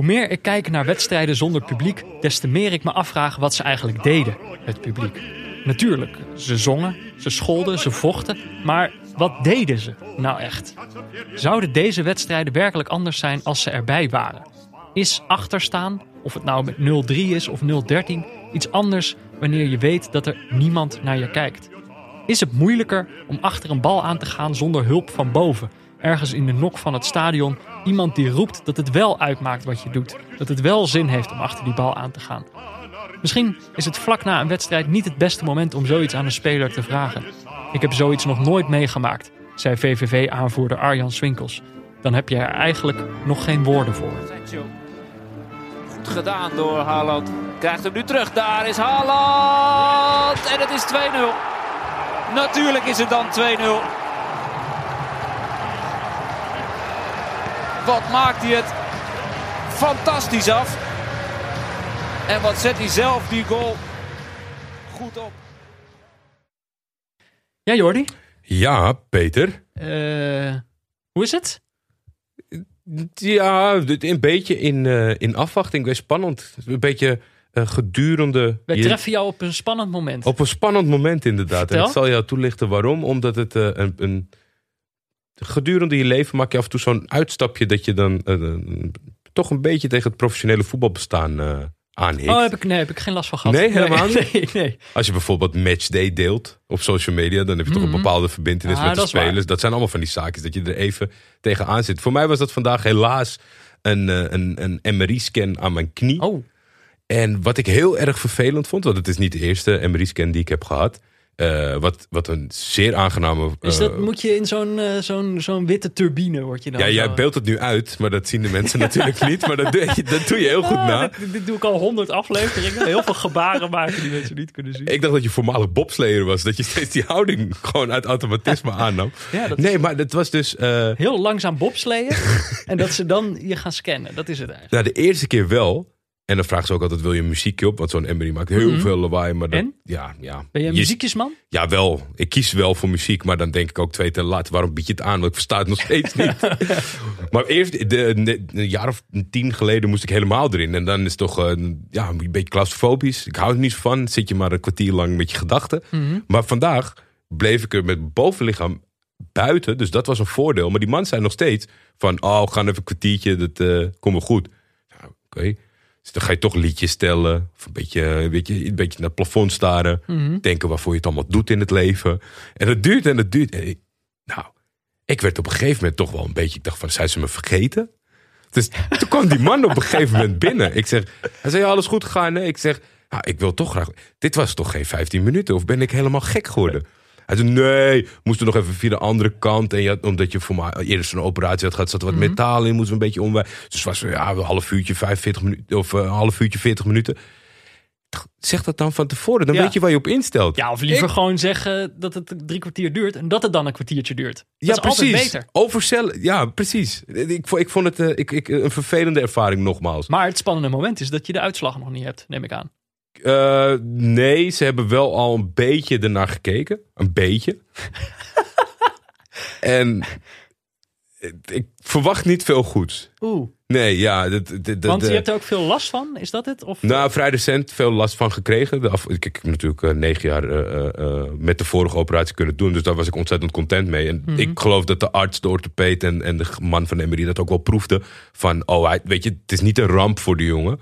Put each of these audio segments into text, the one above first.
Hoe meer ik kijk naar wedstrijden zonder publiek, des te meer ik me afvraag wat ze eigenlijk deden, het publiek. Natuurlijk, ze zongen, ze scholden, ze vochten, maar wat deden ze nou echt? Zouden deze wedstrijden werkelijk anders zijn als ze erbij waren? Is achterstaan, of het nou met 0-3 is of 0-13, iets anders wanneer je weet dat er niemand naar je kijkt? Is het moeilijker om achter een bal aan te gaan zonder hulp van boven? Ergens in de nok van het stadion iemand die roept dat het wel uitmaakt wat je doet. Dat het wel zin heeft om achter die bal aan te gaan. Misschien is het vlak na een wedstrijd niet het beste moment om zoiets aan een speler te vragen. Ik heb zoiets nog nooit meegemaakt, zei VVV-aanvoerder Arjan Swinkels. Dan heb je er eigenlijk nog geen woorden voor. Goed gedaan door Haaland. Krijgt hem nu terug. Daar is Haaland. En het is 2-0. Natuurlijk is het dan 2-0. Wat maakt hij het fantastisch af. En wat zet hij zelf die goal goed op. Ja, Jordi? Ja, Peter. Uh, hoe is het? Ja, een beetje in, uh, in afwachting. Weer spannend. Een beetje uh, gedurende... Wij je... treffen jou op een spannend moment. Op een spannend moment inderdaad. Vertel. En ik zal jou toelichten waarom. Omdat het een, een... Gedurende je leven maak je af en toe zo'n uitstapje... dat je dan toch een beetje tegen het professionele voetbalbestaan aanhikt. Oh, heb ik, nee, heb ik geen last van gehad. Nee, helemaal niet? Nee, nee. Als je bijvoorbeeld matchday deelt op social media, dan heb je toch een bepaalde verbindenis Ah, met de spelers. Dat zijn allemaal van die zaakjes dat je er even tegenaan zit. Voor mij was dat vandaag helaas een, eh, een, een MRI-scan aan mijn knie. Oh, En wat ik heel erg vervelend vond, want het is niet de eerste MRI-scan die ik heb gehad. Eh, wat, wat een zeer aangename. dus eh, dat moet je in zo'n eh, zo'n zo'n witte turbine, word je dan ja, zo- jij beeldt het nu uit, maar dat zien de mensen natuurlijk niet. Maar dat doe je, dat doe je heel goed Ah, na. dit, dit doe ik al honderd afleveringen. Heel veel gebaren maken die mensen niet kunnen zien. Ik dacht dat je voormalig bobslayer was. Dat je steeds die houding gewoon uit automatisme aannam. Ja, dat Nee, maar het was dus... eh, Heel langzaam bobsleeën. en dat ze dan je gaan scannen. Dat is het eigenlijk. nou, de eerste keer wel. En dan vragen ze ook altijd, wil je een muziekje op? Want zo'n MRI maakt heel Mhm. veel lawaai. Maar dat, En? Ja, ja. Ben je een Je- muziekjesman? Ja, wel. Ik kies wel voor muziek. Maar dan denk ik ook twee te laat. Waarom bied je het aan? Want ik versta het nog steeds niet. maar eerst, de, de- een jaar of tien geleden moest ik helemaal erin. En dan is het toch eh, ja, een beetje claustrofobisch. Ik hou er niet van. Zit je maar een kwartier lang met je gedachten. Mhm. Maar vandaag bleef ik er met bovenlichaam buiten. Dus dat was een voordeel. Maar die man zei nog steeds van... Oh, we gaan even een kwartiertje, dat eh komt wel goed. Oké. Dus dan ga je toch liedjes stellen. Of een beetje, een beetje, een beetje naar het plafond staren. Mhm. Denken waarvoor je het allemaal doet in het leven. En het duurt en het duurt. En ik- nou, ik werd op een gegeven moment toch wel een beetje... Ik dacht van, zijn ze me vergeten? Dus toen kwam die man op een gegeven moment binnen. Ik zeg, hij zei, ja, alles goed gegaan? Nee, ik zeg, nou, ik wil toch graag... Dit was toch geen 15 minuten? Of ben ik helemaal gek geworden? Hij zei, nee, moesten nog even via de andere kant. En je had, omdat je voor mij eerder zo'n operatie had gehad, zat er wat metaal in, moesten we een beetje omwij. Dus was ja, een half uurtje, 45 minuten, of eh, een half uurtje, 40 minuten. Zeg dat dan van tevoren, dan Ja. weet je waar je op instelt. Ja, of liever Ik- gewoon zeggen dat het drie kwartier duurt. En dat het dan een kwartiertje duurt. Dat Ja, is altijd precies. beter. Overcellen, ja, precies. Ik, ik vond het eh, ik, ik, een vervelende ervaring nogmaals. Maar het spannende moment is dat je de uitslag nog niet hebt, neem ik aan. Eh, nee, ze hebben wel al een beetje ernaar gekeken. Een beetje. en ik verwacht niet veel goeds. Oeh. Nee, ja. Dat, dat, dat- Want je hebt er ook veel last van, is dat het? Of, Nou, vrij recent veel last van gekregen. De af, ik, ik heb natuurlijk eh, negen jaar eh, met de vorige operatie kunnen doen. Dus daar was ik ontzettend content mee. En Mhm. ik geloof dat de arts, de orthopeed en, en de man van de MRI dat ook wel proefde. Van, oh, hij, weet je, het is niet een ramp voor de jongen.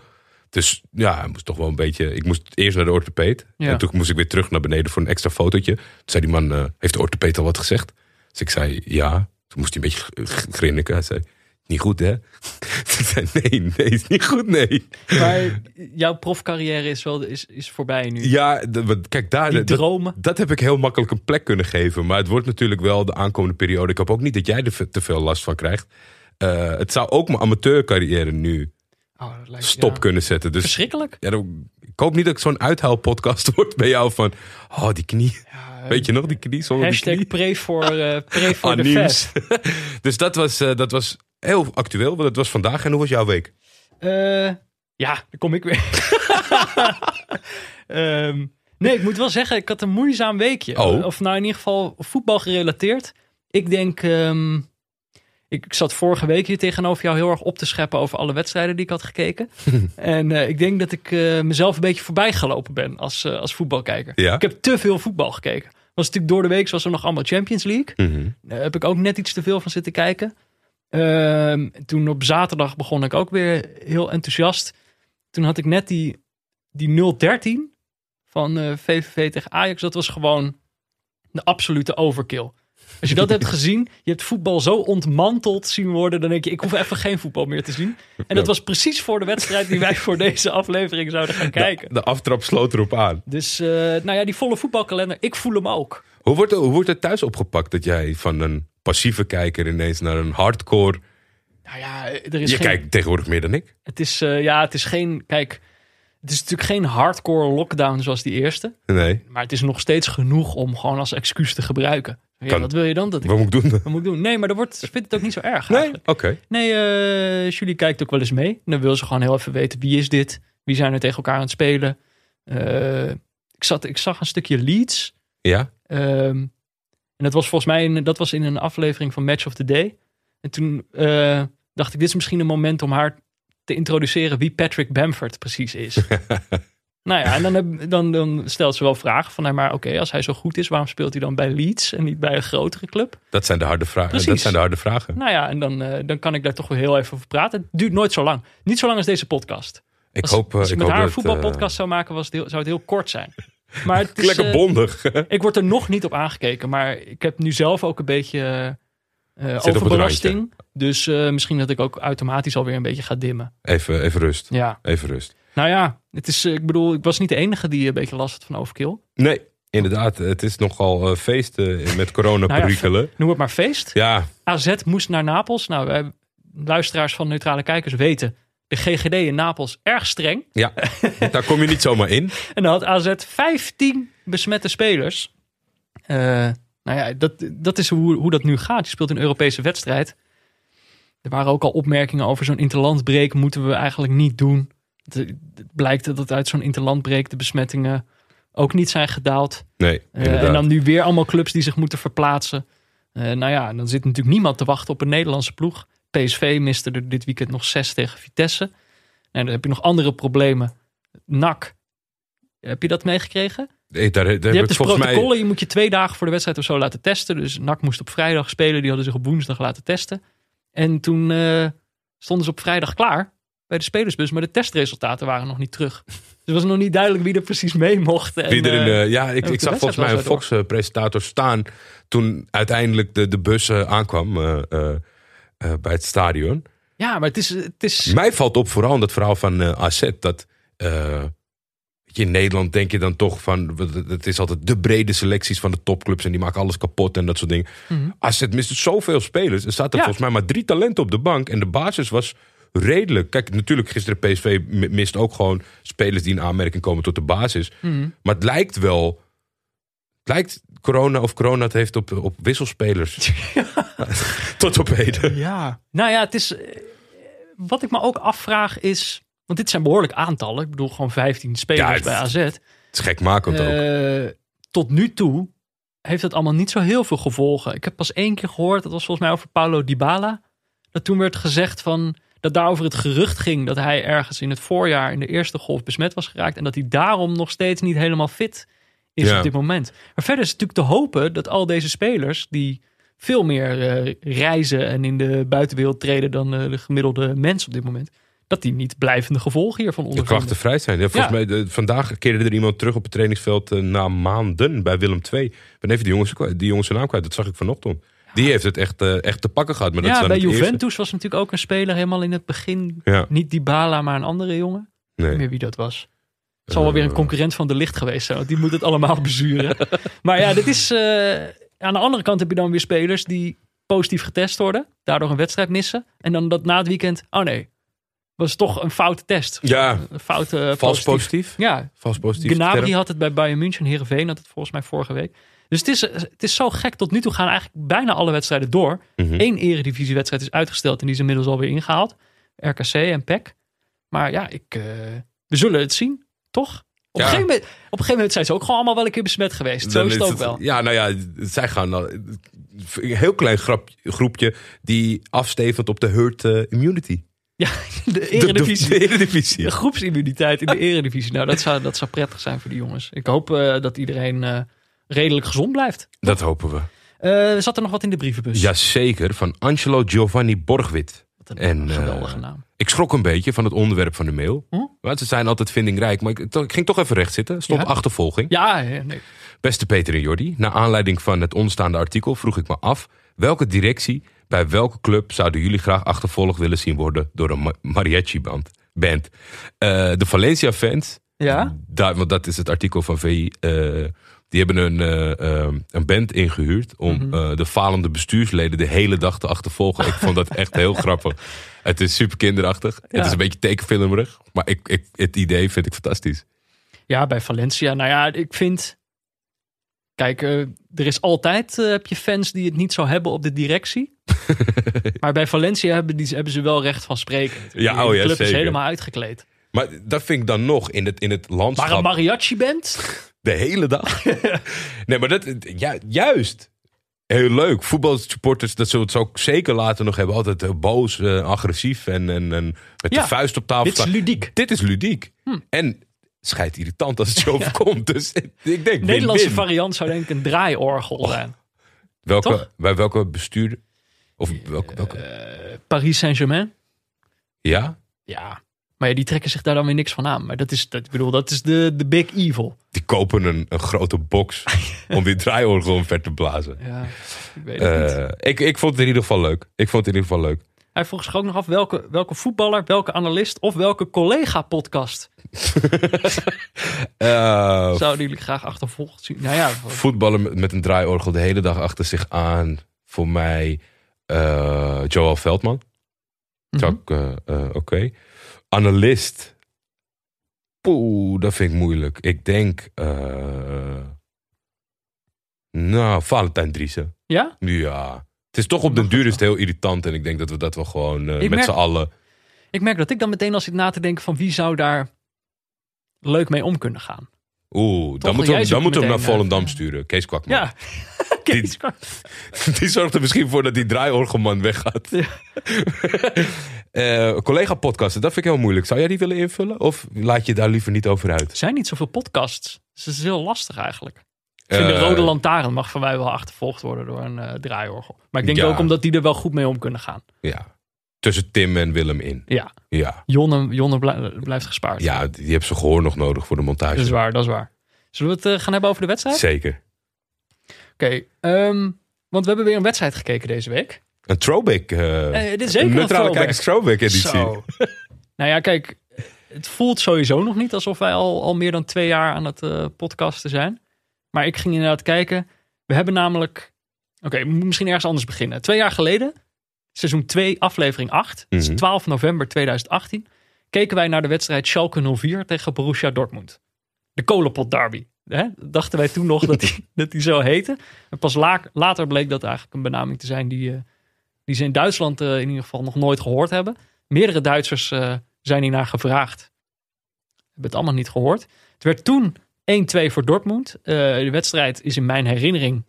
Dus ja, hij moest toch wel een beetje... Ik moest eerst naar de orthopeed. Ja. En toen moest ik weer terug naar beneden voor een extra fotootje. Toen zei die man, eh, heeft de orthopeed al wat gezegd? Dus ik zei, ja. Toen moest hij een beetje grinniken. Hij zei, niet goed hè? zei, nee, nee, is niet goed, nee. Maar jouw profcarrière is, wel, is, is voorbij nu. Ja, kijk daar. Die dromen. Dat, heb ik heel makkelijk een plek kunnen geven. Maar het wordt natuurlijk wel de aankomende periode. Ik hoop ook niet dat jij er te veel last van krijgt. Eh, het zou ook mijn amateurcarrière nu Oh, dat lijkt- stop ja. kunnen zetten. Dus Verschrikkelijk. ja, dan- ik hoop niet dat ik zo'n uithuilpodcast word bij jou van... Oh, die knie. Weet je nog, die knie zonder die Hashtag knie? pray voor, eh pray voor de Aniems. fest. dus dat was, eh, dat was heel actueel. Want dat was vandaag. En hoe was jouw week? Eh, ja, daar kom ik weer. Ehm, nee, ik moet wel zeggen, ik had een moeizaam weekje. Oh. Of nou in ieder geval voetbal gerelateerd. Ik denk, ehm, Ik, zat vorige week hier tegenover jou heel erg op te scheppen over alle wedstrijden die ik had gekeken. en eh, ik denk dat ik eh, mezelf een beetje voorbij gelopen ben als, eh, als voetbalkijker. Ja? Ik heb te veel voetbal gekeken. Was natuurlijk door de week was er nog allemaal Champions League. Mhm. Daar heb ik ook net iets te veel van zitten kijken. Ehm, toen op zaterdag begon ik ook weer heel enthousiast. Toen had ik net die, die 013 van VVV tegen Ajax. Dat was gewoon de absolute overkill. Als je dat hebt gezien, je hebt voetbal zo ontmanteld zien worden, dan denk je, ik hoef even geen voetbal meer te zien. En dat was precies voor de wedstrijd die wij voor deze aflevering zouden gaan kijken. De aftrap sloot erop aan. Dus, eh, nou ja, die volle voetbalkalender, ik voel hem ook. Hoe wordt, hoe wordt het thuis opgepakt dat jij van een passieve kijker ineens naar een hardcore... Nou ja, er is Je geen... kijkt tegenwoordig meer dan ik. Het is, eh, ja, het is geen, kijk, het is natuurlijk geen hardcore lockdown zoals die eerste. Nee. Maar het is nog steeds genoeg om gewoon als excuus te gebruiken. Ja, Kan- wat wil je dan? Dat ik, Wat moet ik doen? wat moet ik doen? Nee, maar dat wordt, vindt het ook niet zo erg Nee? Oké. Nee, eh Julie kijkt ook wel eens mee. Dan wil ze gewoon heel even weten, wie is dit? Wie zijn er tegen elkaar aan het spelen? Eh, ik, zat, ik zag een stukje Leeds. Ja? Ehm, en dat was volgens mij in, dat was in een aflevering van Match of the Day. En toen eh, dacht ik, dit is misschien een moment om haar te introduceren wie Patrick Bamford precies is. nou ja, en dan, heb, dan, dan stelt ze wel vragen van, maar oké, als hij zo goed is, waarom speelt hij dan bij Leeds en niet bij een grotere club? Dat zijn de harde vragen. Precies. Dat zijn de harde vragen. Nou ja, en dan, eh, dan kan ik daar toch wel heel even over praten. Het duurt nooit zo lang. Niet zo lang als deze podcast. Ik Als, hoop, eh, als ik, met hoop haar een voetbalpodcast zou maken, was het heel, zou het heel kort zijn. Maar het eh, is, lekker eh, bondig. ik word er nog niet op aangekeken, maar ik heb nu zelf ook een beetje eh, het overbelasting. Dus eh, misschien dat ik ook automatisch alweer een beetje ga dimmen. even, even rust. Ja, Even rust. Nou ja, het is, eh, ik bedoel, ik was niet de enige die een beetje last had van overkill. Nee, inderdaad. Het is nogal eh, feesten met coronaperikelen. Nou Noem het maar feest. ja, AZ moest naar Napels. Nou, wij, luisteraars van neutrale kijkers weten, de GGD in Napels erg streng. ja, daar kom je niet zomaar in. En dan had AZ 15 besmette spelers. Eh, nou ja, dat, dat is hoe, hoe dat nu gaat. Je speelt een Europese wedstrijd. Er waren ook al opmerkingen over zo'n interlandbreek moeten we eigenlijk niet doen. Het, blijkt dat uit zo'n interlandbreek de besmettingen ook niet zijn gedaald. Nee, Eh, en dan nu weer allemaal clubs die zich moeten verplaatsen. Eh, nou ja, dan zit natuurlijk niemand te wachten op een Nederlandse ploeg. PSV miste er dit weekend nog zes tegen Vitesse. En dan heb je nog andere problemen. NAC. Heb je dat meegekregen? Nee, daar, daar je hebt dus protocollen. mij... Je moet je twee dagen voor de wedstrijd of zo laten testen. Dus NAC moest op vrijdag spelen. Die hadden zich op woensdag laten testen. En toen eh, stonden ze op vrijdag klaar bij de spelersbus. Maar de testresultaten waren nog niet terug. Dus het was nog niet duidelijk wie er precies mee mocht. En, Wie er in eh, de, ja, ik, ik zag volgens mij een. Fox-presentator staan toen uiteindelijk de, de bus eh, aankwam eh, bij het stadion. Ja, maar het is, het is Mij valt op vooral in dat verhaal van AZ dat je, in Nederland denk je dan toch van het- is altijd de brede selecties van de topclubs en die maken alles kapot en dat soort dingen. Mhm. AZ miste zoveel spelers. Er zaten Ja. volgens mij maar drie talenten op de bank en de basis was redelijk. Kijk, natuurlijk gisteren PSV mist ook gewoon spelers die in aanmerking komen tot de basis. Mhm. Maar het lijkt wel. Het lijkt corona of corona het heeft op, op wisselspelers. Tot op heden. Ja. Nou ja, het is. eh, Wat ik me ook afvraag is. Want dit zijn behoorlijk aantallen. Ik bedoel, gewoon 15 spelers Ja, het- bij AZ. Het is gekmakend ook. Eh, tot nu toe heeft het allemaal niet zo heel veel gevolgen. Ik heb pas één keer gehoord, dat was volgens mij over Paulo Dybala. Dat toen werd gezegd van. Dat daarover het gerucht ging dat hij ergens in het voorjaar in de eerste golf besmet was geraakt. En dat hij daarom nog steeds niet helemaal fit is Ja. op dit moment. Maar verder is het natuurlijk te hopen dat al deze spelers die veel meer eh, reizen en in de buitenwereld treden dan eh, de gemiddelde mens op dit moment. Dat die niet blijvende gevolgen hiervan De ondervinden. klachten vrij zijn. Ja, volgens Ja. mij, de- vandaag keerde er iemand terug op het trainingsveld eh, na maanden bij Willem II. Ik ben even die jongens, die jongens zijn naam kwijt. Dat zag ik vanochtend. Die heeft het echt, eh, echt te pakken gehad. Maar ja, bij eerste. Juventus was natuurlijk ook een speler helemaal in het begin. Ja, Niet Dybala, maar een andere jongen. Ik weet nee. niet meer wie dat was. Het zal wel weer een Eh. concurrent van de licht geweest zijn. Want die moet het allemaal bezuren. maar ja, dit is... eh, aan de andere kant heb je dan weer spelers die positief getest worden. Daardoor een wedstrijd missen. En dan dat na het weekend... Oh nee, was toch een foute test. Ja, Een foute vals positief. Ja, Vals positief. Gnabry had het bij Bayern München. Heerenveen had het volgens mij vorige week. Dus het is, het is zo gek. Tot nu toe gaan eigenlijk bijna alle wedstrijden door. Mhm. Eén eredivisiewedstrijd is uitgesteld en die is inmiddels alweer ingehaald. RKC en PEC. Maar ja, ik, eh, we zullen het zien, toch? Op, Ja. een gegeven moment, op een gegeven moment zijn ze ook gewoon allemaal wel een keer besmet geweest. Zo is het ook het- wel. Ja, nou ja, zij gaan. al- een heel klein grap, groepje die afstevend op de herd eh, immunity. Ja, de De, de, eredivisie. de Eredivisie. De groepsimmuniteit in de eredivisie. Nou, dat zou, dat zou prettig zijn voor die jongens. Ik hoop eh, dat iedereen eh, redelijk gezond blijft. Dat hopen we. Eh, zat er nog wat in de brievenbus? Jazeker, van Angelo Giovanni Borgwit. Wat een En, eh, geweldige naam. Ik schrok een beetje van het onderwerp van de mail. Hm? Want ze zijn altijd vindingrijk. Maar ik, ik ging toch even recht zitten. Stond Ja? achtervolging. Ja, nee. Beste Peter en Jordi, naar aanleiding van het onstaande artikel vroeg ik me af welke directie bij welke club zouden jullie graag achtervolgd willen zien worden door een ma- mariachi-band? Band. Eh, de Valencia-fans, Ja? daar, want dat is het artikel van VI, eh, die hebben een, eh, eh, een band ingehuurd om Mhm. eh, de falende bestuursleden de hele dag te achtervolgen. ik vond dat echt heel grappig. Het is super kinderachtig. Ja. Het is een beetje tekenfilmerig, maar ik, ik, het idee vind ik fantastisch. Ja, bij Valencia. Nou ja, ik vind. Kijk, eh, er is altijd heb je fans die het niet zo hebben op de directie. maar bij Valencia hebben, die, hebben ze wel recht van spreken. Ja, oh de ja, club is zeker. helemaal uitgekleed. Maar dat vind ik dan nog in het, in het landschap. Maar een mariachi band? De hele dag? nee, maar dat, ja, juist. Heel leuk. Voetbalsupporters, dat zullen we het ook zeker later nog hebben. Altijd eh, boos, eh, agressief en, en, en met Ja, de vuist op tafel. Dit is ludiek. Dit is ludiek. Hm. En schijt irritant als het zo overkomt. Dus ik denk, Nederlandse variant zou denk ik een draaiorgel zijn. welke, toch? Bij welke bestuur? Of welke, welke? Eh, Paris Saint-Germain? ja? Ja. Maar ja, die trekken zich daar dan weer niks van aan. Maar dat is, dat, ik bedoel, dat is de, de big evil. Die kopen een, een grote box om die draaiorgel omver te blazen. Ja, ik weet het niet. Eh, ik, ik vond het in ieder geval leuk. Ik vond het in ieder geval leuk. Hij vroeg zich ook nog af welke, welke voetballer, welke analist of welke collega-podcast Eh, zouden jullie graag achtervolgd zien? Nou ja, voetballen met, een draaiorgel de hele dag achter zich aan. Voor mij eh Joel Veldman. eh, Oké. Analist. Poeh, dat vind ik moeilijk. Ik denk... eh, nou, Valentijn Driessen. ja? Ja. Het is toch op den duur is het heel irritant. En ik denk dat we dat wel gewoon eh, met z'n allen... Ik merk dat ik dan meteen als ik na te denken van wie zou daar leuk mee om kunnen gaan. Oeh, dan moeten we, dan moeten we hem naar meteen, Volendam eh, sturen. Kees Kwakman. Ja, Kees Kwak. Die zorgt er misschien voor dat die draaiorgelman weggaat. Ja. Eh, collega-podcasten, dat vind ik heel moeilijk. Zou jij die willen invullen? Of laat je daar liever niet over uit? Er zijn niet zoveel podcasts. Dus het is heel lastig eigenlijk. Ik vind de Eh, Rode Lantaarn mag van mij wel achtervolgd worden door een eh, draaiorgel. Maar ik denk Ja. ook omdat die er wel goed mee om kunnen gaan. Ja. Tussen Tim en Willem in. Ja, Ja. Jonne, Jonne blij- blijft gespaard. Ja, die hebben ze gehoor nog nodig voor de montage. Dat is waar, dat is waar. Zullen we het eh, gaan hebben over de wedstrijd? Zeker. Oké, ehm, want we hebben weer een wedstrijd gekeken deze week. Een throwback. eh Eh, dit is zeker een neutrale kijkers throwback editie. Zo. nou ja, kijk, het voelt sowieso nog niet alsof wij al, al meer dan twee jaar aan het eh, podcasten zijn. Maar ik ging inderdaad kijken. We hebben namelijk. Oké, moeten misschien ergens anders beginnen. Twee jaar geleden, seizoen 2, aflevering 8, dat is Mhm. 12 november 2018, keken wij naar de wedstrijd Schalke 04 tegen Borussia Dortmund. De kolenpot derby. Hè? Dachten wij toen nog dat die, dat die zo heette. En pas la- later bleek dat eigenlijk een benaming te zijn die, eh, die ze in Duitsland eh, in ieder geval nog nooit gehoord hebben. Meerdere Duitsers eh, zijn hiernaar gevraagd. Hebben het allemaal niet gehoord. Het werd toen 1-2 voor Dortmund. De wedstrijd is in mijn herinnering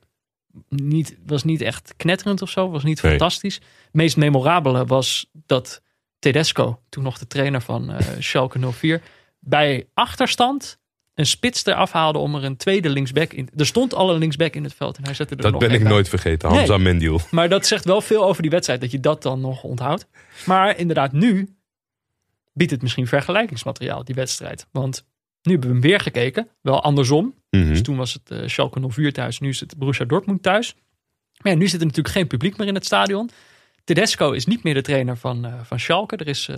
niet, was niet echt knetterend of zo. Was niet Nee. fantastisch. Het meest memorabele was dat Tedesco, toen nog de trainer van eh Schalke 04, bij achterstand een spits eraf haalde om er een tweede linksback in. Er stond al een linksback in het veld en hij zette er Dat nog ben ik bij. nooit vergeten. Hamza Mendiel. Maar dat zegt wel veel over die wedstrijd, dat je dat dan nog onthoudt. Maar inderdaad, nu biedt het misschien vergelijkingsmateriaal, die wedstrijd. Want nu hebben we hem weer gekeken, wel andersom. Mhm. Dus toen was het eh Schalke 04 thuis, nu is het Borussia Dortmund thuis. Maar ja, nu zit er natuurlijk geen publiek meer in het stadion. Tedesco is niet meer de trainer van, eh, van Schalke. Er is eh,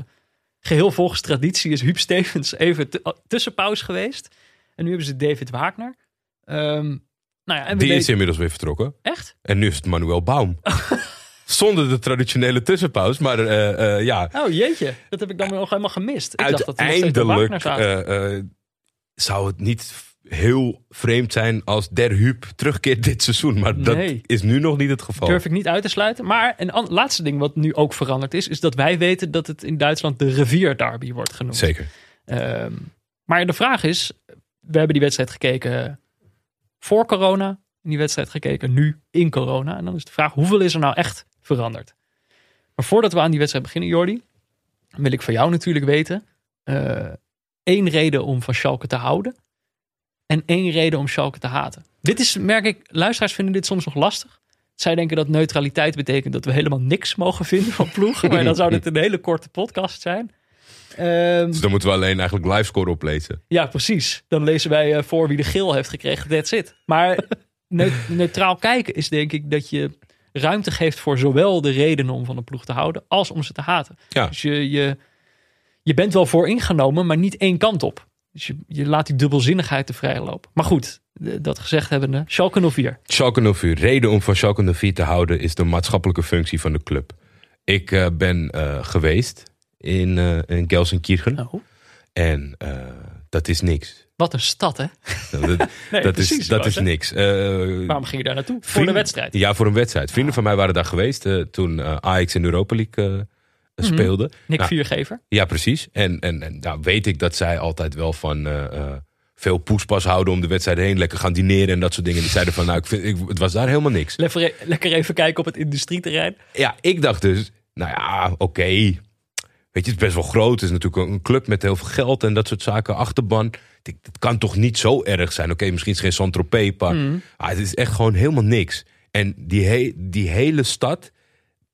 geheel volgens traditie is Huub Stevens even tussenpauze geweest. En nu hebben ze David Wagner. Ehm, nou ja, en Die is inmiddels weer vertrokken. Echt? En nu is het Manuel Baum. Zonder de traditionele tussenpauze. Maar ja, Oh jeetje, dat heb ik dan nog helemaal gemist. Ik dacht dat uiteindelijk eh, eh, zou het niet heel vreemd zijn als Der Huub terugkeert dit seizoen. Maar Nee. dat is nu nog niet het geval. Durf ik niet uit te sluiten. Maar een laatste ding wat nu ook veranderd is, is dat wij weten dat het in Duitsland de rivierderby wordt genoemd. Zeker. Ehm, maar de vraag is, we hebben die wedstrijd gekeken voor corona, in die wedstrijd gekeken, nu in corona. En dan is de vraag, hoeveel is er nou echt veranderd? Maar voordat we aan die wedstrijd beginnen, Jordi, wil ik van jou natuurlijk weten. eh, één reden om van Schalke te houden. En één reden om Schalke te haten. Dit is, merk ik, luisteraars vinden dit soms nog lastig. Zij denken dat neutraliteit betekent dat we helemaal niks mogen vinden van ploegen. Maar dan zou dit een hele korte podcast zijn. Ehm, Dus dan moeten we alleen eigenlijk livescore oplezen. ja, precies. Dan lezen wij eh, voor wie de geel heeft gekregen. That's it. Maar neu- neutraal kijken is denk ik dat je ruimte geeft voor zowel de redenen om van een ploeg te houden als om ze te haten. Ja. Dus je, je, je bent wel voor ingenomen, maar niet één kant op. Dus je, je laat die dubbelzinnigheid te vrij lopen. Maar goed, dat gezegd hebbende, Schalke 04. Schalke 04. Reden om van Schalke 04 te houden is de maatschappelijke functie van de club. Ik eh, ben eh, geweest in, eh in Gelsenkirchen. Oh, En dat is niks. wat een stad, hè? Dat, Nee, dat is, dat is niks. Waarom ging je daar naartoe? Voor vrienden- wedstrijd. Ja, voor een wedstrijd. Vrienden van mij waren daar geweest toen Ajax in de Europa League eh, speelde. Nick Nou, Viergever. Ja, precies. En, en, en nou weet ik dat zij altijd wel van eh, eh, veel poespas houden om de wedstrijd heen. Lekker gaan dineren en dat soort dingen. Die zeiden van, nou, ik vind, ik, het was daar helemaal niks. Lekker, lekker even kijken op het industrieterrein. Ja, ik dacht dus, nou ja, oké. Weet je, het is best wel groot. Het is natuurlijk een club met heel veel geld en dat soort zaken. Achterban. Dat kan toch niet zo erg zijn. Oké, misschien is het geen Saint-Tropez, maar ah, het is echt gewoon helemaal niks. En die, he- die hele stad,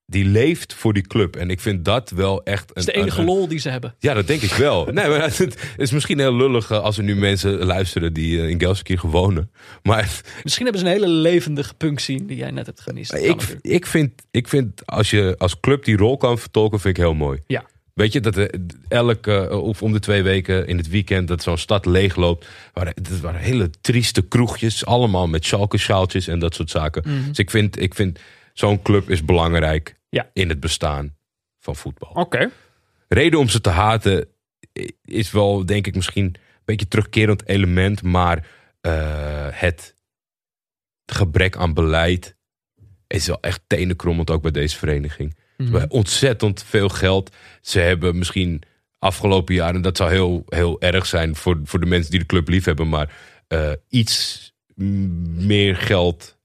die leeft voor die club. En ik vind dat wel echt... Dat is de enige een, een- lol die ze hebben. Ja, dat denk ik wel. Nee, maar het is misschien heel lullig eh, als er nu mensen luisteren die eh, in Gelsenkirchen wonen. Maar Misschien hebben ze een hele levendige punk scene die jij net hebt gemist. Dat kan ik, ik, vind, ik vind als je als club die rol kan vertolken, vind ik heel mooi. Ja. Weet je, dat elke of om de twee weken in het weekend dat zo'n stad leegloopt. Waren, het waren hele trieste kroegjes, allemaal met schalke en dat soort zaken. Dus ik vind, ik vind zo'n club is belangrijk Ja. in het bestaan van voetbal. Oké. Reden om ze te haten is wel, denk ik, misschien een beetje terugkerend element, maar eh, het gebrek aan beleid is wel echt tenenkrommend ook bij deze vereniging. Ze hebben ontzettend veel geld. Ze hebben misschien afgelopen jaren, dat zou heel, heel erg zijn voor, voor de mensen die de club lief hebben, maar eh, iets meer geld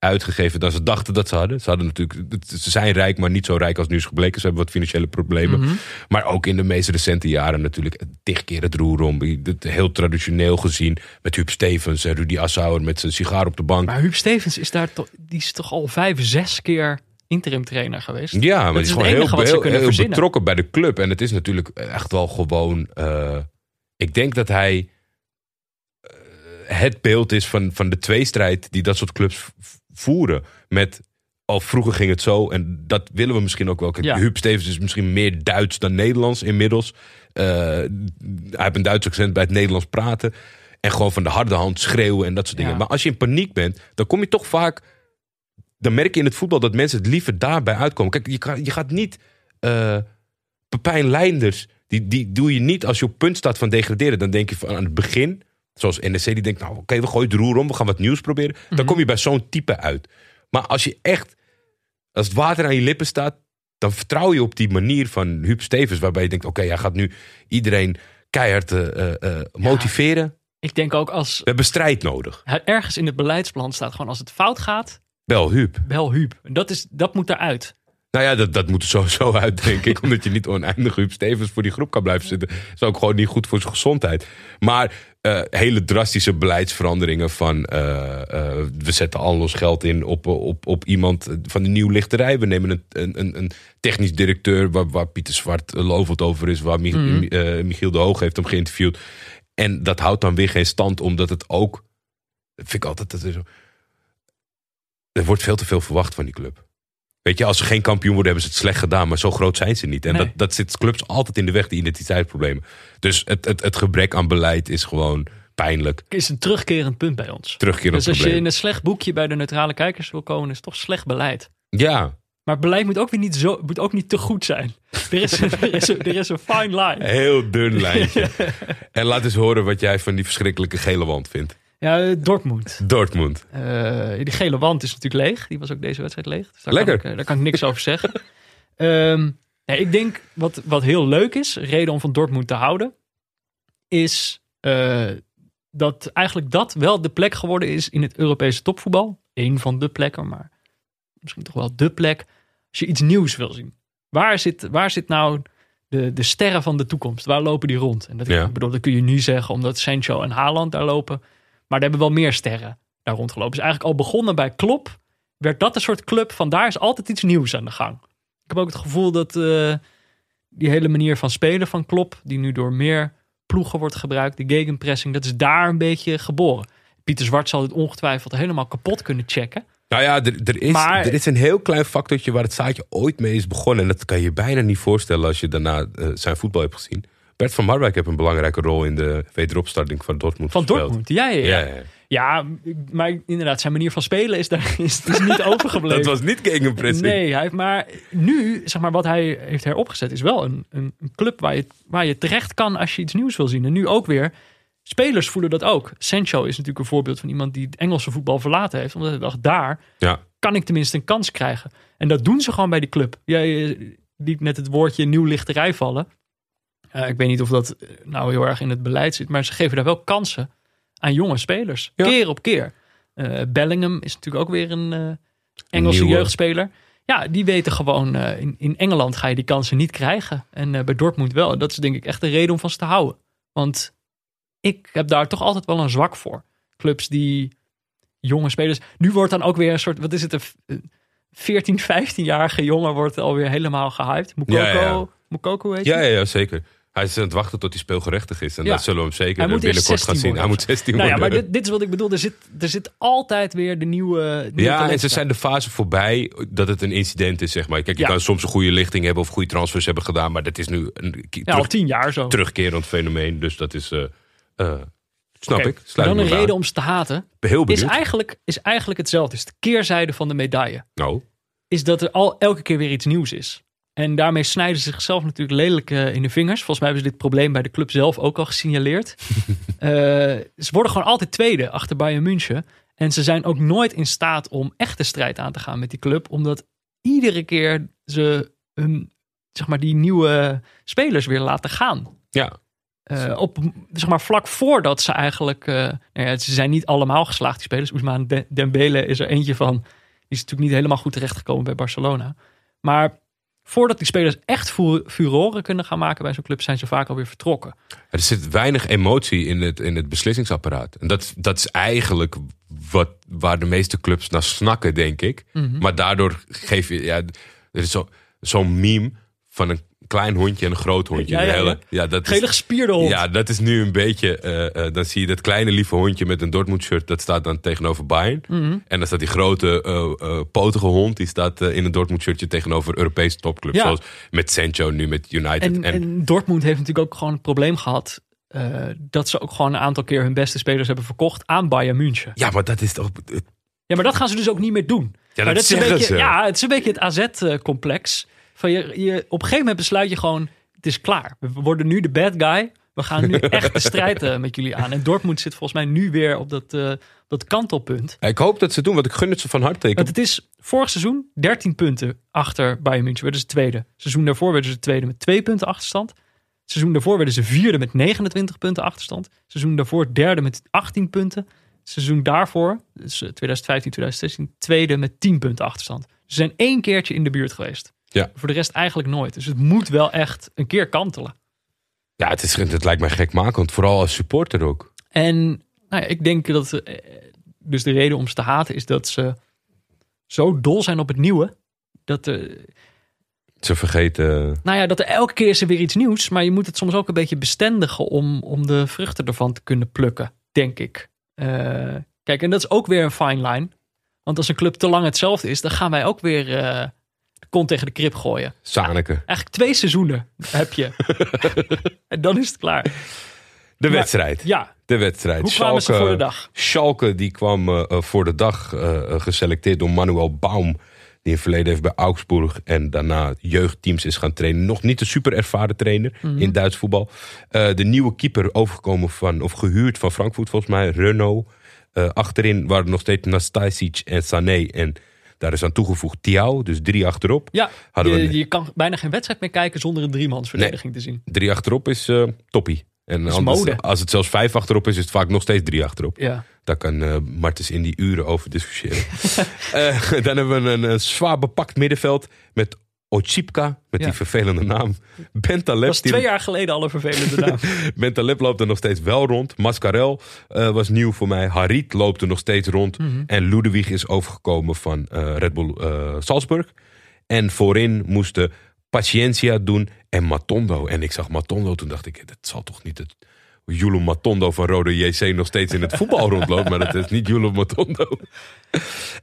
uitgegeven dan ze dachten dat ze hadden. Ze, hadden natuurlijk, ze zijn rijk, maar niet zo rijk als nu is gebleken. Ze hebben wat financiële problemen. Mhm. Maar ook in de meest recente jaren natuurlijk tig keer het roer om. Heel traditioneel gezien met Huub Stevens en Rudy Assauer met zijn sigaar op de bank. Maar Huub Stevens is daar toch, die is toch al vijf, zes keer interim trainer geweest. Ja, maar Dat is is het gewoon enige heel, wat ze heel, heel betrokken bij de club. En het is natuurlijk echt wel gewoon. eh, ik denk dat hij eh, het beeld is van, van de tweestrijd die dat soort clubs voeren. Met. Al vroeger ging het zo, en dat willen we misschien ook wel. Kijk, Ja. Huub Stevens is misschien meer Duits dan Nederlands inmiddels. Eh, hij heeft een Duits accent bij het Nederlands praten. En gewoon van de harde hand schreeuwen en dat soort dingen. Ja. Maar als je in paniek bent, dan kom je toch vaak dan merk je in het voetbal dat mensen het liever daarbij uitkomen. Kijk, je, kan, je gaat niet. eh Pepijn Leinders, die, die doe je niet als je op punt staat van degraderen. Dan denk je van aan het begin, zoals NEC, die denkt: Nou, oké, we gooien het roer om, we gaan wat nieuws proberen. Dan kom je bij zo'n type uit. Maar als je echt, als het water aan je lippen staat, dan vertrouw je op die manier van Huub Stevens, waarbij je denkt: Oké, hij gaat nu iedereen keihard eh, eh, eh, motiveren. Ik denk ook als We hebben strijd nodig. er ergens in het beleidsplan staat, gewoon als het fout gaat, Bel Huub. bel Huub. En Dat, is, dat moet eruit. Nou ja, dat, dat moet er sowieso uit, denk ik. Omdat je niet oneindig Huub Stevens voor die groep kan blijven zitten. Dat is ook gewoon niet goed voor zijn gezondheid. Maar eh, hele drastische beleidsveranderingen van... eh, eh, we zetten al ons geld in op, op, op iemand van de nieuw lichterij. We nemen een, een, een, technisch directeur waar, waar Pieter Zwart lovend over is. Waar eh, Michiel de Hoog heeft hem geïnterviewd. En dat houdt dan weer geen stand, omdat het ook... Dat vind ik altijd... Dat er wordt veel te veel verwacht van die club. Weet je, als ze geen kampioen worden, hebben ze het slecht gedaan. Maar zo groot zijn ze niet. En Nee. dat, dat zit clubs altijd in de weg, die identiteitsproblemen. Dus het, het, het gebrek aan beleid is gewoon pijnlijk. Is een terugkerend punt bij ons. Terugkerend Dus als je in een slecht boekje bij de neutrale kijkers wil komen, is het toch slecht beleid. Ja, Maar beleid moet ook weer niet, zo, moet ook niet te goed zijn. Er is, een, er, is een, er is een fine line. heel dun lijntje. en laat eens horen wat jij van die verschrikkelijke gele wand vindt. Ja, eh, Dortmund. Dortmund. Eh, die gele wand is natuurlijk leeg. Die was ook deze wedstrijd leeg. Dus daar Lekker. Kan ik, eh, daar kan ik niks over zeggen. Ehm, ik denk wat, wat heel leuk is, reden om van Dortmund te houden, is dat eigenlijk dat wel de plek geworden is in het Europese topvoetbal. Eén van de plekken, maar misschien toch wel de plek. Als je iets nieuws wil zien. Waar zit, waar zit nou de, de sterren van de toekomst? Waar lopen die rond? En dat, Ja. ik bedoel, dat kun je nu zeggen omdat Sancho en Haaland daar lopen. Maar er hebben wel meer sterren daar rondgelopen. Dus eigenlijk al begonnen bij Klopp, werd dat een soort club van daar is altijd iets nieuws aan de gang. Ik heb ook het gevoel dat eh, die hele manier van spelen van Klopp, die nu door meer ploegen wordt gebruikt, die gegenpressing, dat is daar een beetje geboren. Pieter Zwart zal het ongetwijfeld helemaal kapot kunnen checken. Nou ja, er, er, is, Maar- er is een heel klein factortje waar het zaadje ooit mee is begonnen. En dat kan je je bijna niet voorstellen als je daarna eh, zijn voetbal hebt gezien. Bert van Marwijk heeft een belangrijke rol in de wederopstarting van Dortmund Van gespeeld. Dortmund, ja, ja, ja. Ja, maar inderdaad, zijn manier van spelen is, daar, is, is niet overgebleven. Dat was niet gegenpressing. Nee, hij heeft maar nu, zeg maar, wat hij heeft heropgezet, is wel een, een, club waar je, waar je terecht kan als je iets nieuws wil zien. En nu ook weer, spelers voelen dat ook. Sancho is natuurlijk een voorbeeld van iemand die het Engelse voetbal verlaten heeft, omdat hij dacht, daar Ja. kan ik tenminste een kans krijgen. En dat doen ze gewoon bij die club. Jij liet net het woordje nieuwlichterij vallen. Eh, ik weet niet of dat eh, nou heel erg in het beleid zit, maar ze geven daar wel kansen aan jonge spelers. Ja. Keer op keer. Eh, Bellingham is natuurlijk ook weer een eh, Engelse Nieuwe. jeugdspeler. Ja, die weten gewoon, eh, in, in Engeland ga je die kansen niet krijgen. En eh, bij Dortmund wel. En dat is denk ik echt de reden om van ze te houden. Want ik heb daar toch altijd wel een zwak voor. Clubs die jonge spelers. Nu wordt dan ook weer een soort, wat is het, een f- een 14, 15-jarige jongen wordt alweer helemaal gehyped. Mukoko, Ja, ja. Mukoko heet Ja, ja, ja, zeker. Hij is aan het wachten tot hij speelgerechtig is. En Ja. dat zullen we hem zeker binnenkort gaan 16 zien. Hij moet 16 Nou ja, worden. maar dit, dit is wat ik bedoel. Er zit, er zit altijd weer de nieuwe. nieuwe Ja, en ze zijn de fase voorbij dat het een incident is, zeg maar. Kijk, je Ja. kan soms een goede lichting hebben of goede transfers hebben gedaan. Maar dat is nu een ja, al terug, tien jaar zo. terugkerend fenomeen. Dus dat is, eh, eh, snap ik. Sluit Dan een reden aan. om ze te haten. Heel Is eigenlijk, is eigenlijk hetzelfde. Is de keerzijde van de medaille. Nou, Is dat er al elke keer weer iets nieuws is. En daarmee snijden ze zichzelf natuurlijk lelijk eh, in de vingers. Volgens mij hebben ze dit probleem bij de club zelf ook al gesignaleerd. Eh, ze worden gewoon altijd tweede achter Bayern München. En ze zijn ook nooit in staat om echt de strijd aan te gaan met die club. Omdat iedere keer ze hun, zeg maar, die nieuwe spelers weer laten gaan. ja. Eh, op, zeg maar, vlak voordat ze eigenlijk... nou ja, ze zijn niet allemaal geslaagd, die spelers. Ousmane De- Dembele is er eentje van. Die is natuurlijk niet helemaal goed terechtgekomen bij Barcelona. Maar voordat die spelers echt fu- furoren kunnen gaan maken bij zo'n club... zijn ze vaak alweer vertrokken. Er zit weinig emotie in het, in het beslissingsapparaat. En dat, dat is eigenlijk wat, waar de meeste clubs naar snakken, denk ik. Mhm. Maar daardoor geef je... Ja, er is zo- zo'n meme van een klein hondje en een groot hondje. Ja, ja, hele- ja. dat is- Gele gespierde hond. Ja, dat is nu een beetje. eh, eh, dan zie je dat kleine lieve hondje met een Dortmund shirt. Dat staat dan tegenover Bayern. Mhm. En dan staat die grote eh, potige hond. Die staat in een Dortmund shirtje tegenover Europese topclubs. Zoals met Sancho nu met United. En, En, en Dortmund heeft natuurlijk ook gewoon het probleem gehad... eh, dat ze ook gewoon een aantal keer hun beste spelers hebben verkocht aan Bayern München. ja, maar dat is toch. Ja, maar dat gaan ze dus ook niet meer doen. Ja, maar dat is een beetje, ze. Ja, het is een beetje het AZ-complex. Van je, je, op een gegeven moment besluit je gewoon, het is klaar. We worden nu de bad guy. We gaan nu echt de strijd eh, met jullie aan. En Dortmund zit volgens mij nu weer op dat, eh, dat kantelpunt. Ik hoop dat ze doen, want ik gun het ze van harte. Want het is vorig seizoen 13 punten achter Bayern München. Werden ze tweede. Seizoen daarvoor werden ze tweede met 2 punten achterstand. Seizoen daarvoor werden ze vierde met 29 punten achterstand. Seizoen daarvoor derde met 18 punten. Seizoen daarvoor, dus eh, 2015, 2016, tweede met 10 punten achterstand. Ze zijn één keertje in de buurt geweest. Ja. Voor de rest eigenlijk nooit. Dus het moet wel echt een keer kantelen. Ja, het, is, het lijkt mij gekmakend. Vooral als supporter ook. En nou ja, ik denk dat eh, dus de reden om ze te haten is dat ze zo dol zijn op het nieuwe. Dat, eh, Ze vergeten. nou ja, dat er elke keer is er weer iets nieuws. Maar je moet het soms ook een beetje bestendigen om, om de vruchten ervan te kunnen plukken, denk ik. Eh, kijk, en dat is ook weer een fine line. Want als een club te lang hetzelfde is, dan gaan wij ook weer eh, kont tegen de krip gooien. Zaneke. Eigenlijk twee seizoenen heb je. en dan is het klaar. De Maar- wedstrijd. Ja, De wedstrijd. hoe kwamen ze voor de dag? Schalke die kwam eh, eh, voor de dag eh, geselecteerd door Manuel Baum. Die in het verleden heeft bij Augsburg en daarna jeugdteams is gaan trainen. Nog niet een super ervaren trainer Mhm. in Duits voetbal. De nieuwe keeper overgekomen van, of gehuurd van Frankfurt volgens mij, Renault. Achterin waren nog steeds Nastasic en Sané. En daar is aan toegevoegd Thiaw, dus drie achterop. Ja, Hadden je, je kan bijna geen wedstrijd meer kijken zonder een driemansverdediging te zien. Drie achterop is eh toppie. En is anders, mode. als het zelfs vijf achterop is, is het vaak nog steeds drie achterop. Ja. Daar kan eh Martens in die uren over discussiëren. Eh, dan hebben we een, zwaar bepakt middenveld met Ochipka, met Ja. die vervelende naam. Bentaleb, Dat was twee jaar geleden al een vervelende naam. Bentaleb loopt er nog steeds wel rond. Mascarel eh, was nieuw voor mij. Harit loopt er nog steeds rond. Mhm. En Ludwig is overgekomen van eh, Red Bull eh, Salzburg. En voorin moesten Paciencia doen en Matondo. En ik zag Matondo, toen dacht ik, dat zal toch niet het... Julo Matondo van Rode JC nog steeds in het voetbal rondloopt. Maar dat is niet Julo Matondo.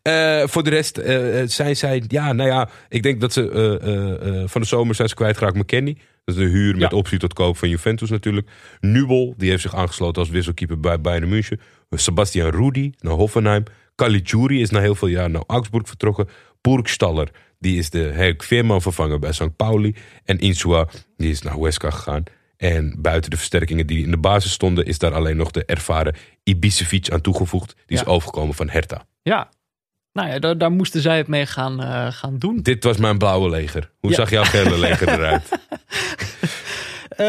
Eh, voor de rest eh, zijn zij... Ja, nou ja, ik denk dat ze van de zomer zijn ze kwijtgeraakt McKenny. Dat is de huur met Ja. optie tot koop van Juventus natuurlijk. Nubel, die heeft zich aangesloten als wisselkeeper bij Bayern München. Sebastian Rudi naar Hoffenheim. Caligiuri is na heel veel jaar naar Augsburg vertrokken. Burgstaller, die is de Henk Veerman vervangen bij St. Pauli. En Insua, die is naar Huesca gegaan. En buiten de versterkingen die in de basis stonden... is daar alleen nog de ervaren Ibisevic aan toegevoegd. Die is overgekomen van Hertha. Ja. Nou ja, daar, daar moesten zij het mee gaan, eh, gaan doen. Dit was mijn blauwe leger. Hoe Ja. zag jouw gele leger eruit? Eh,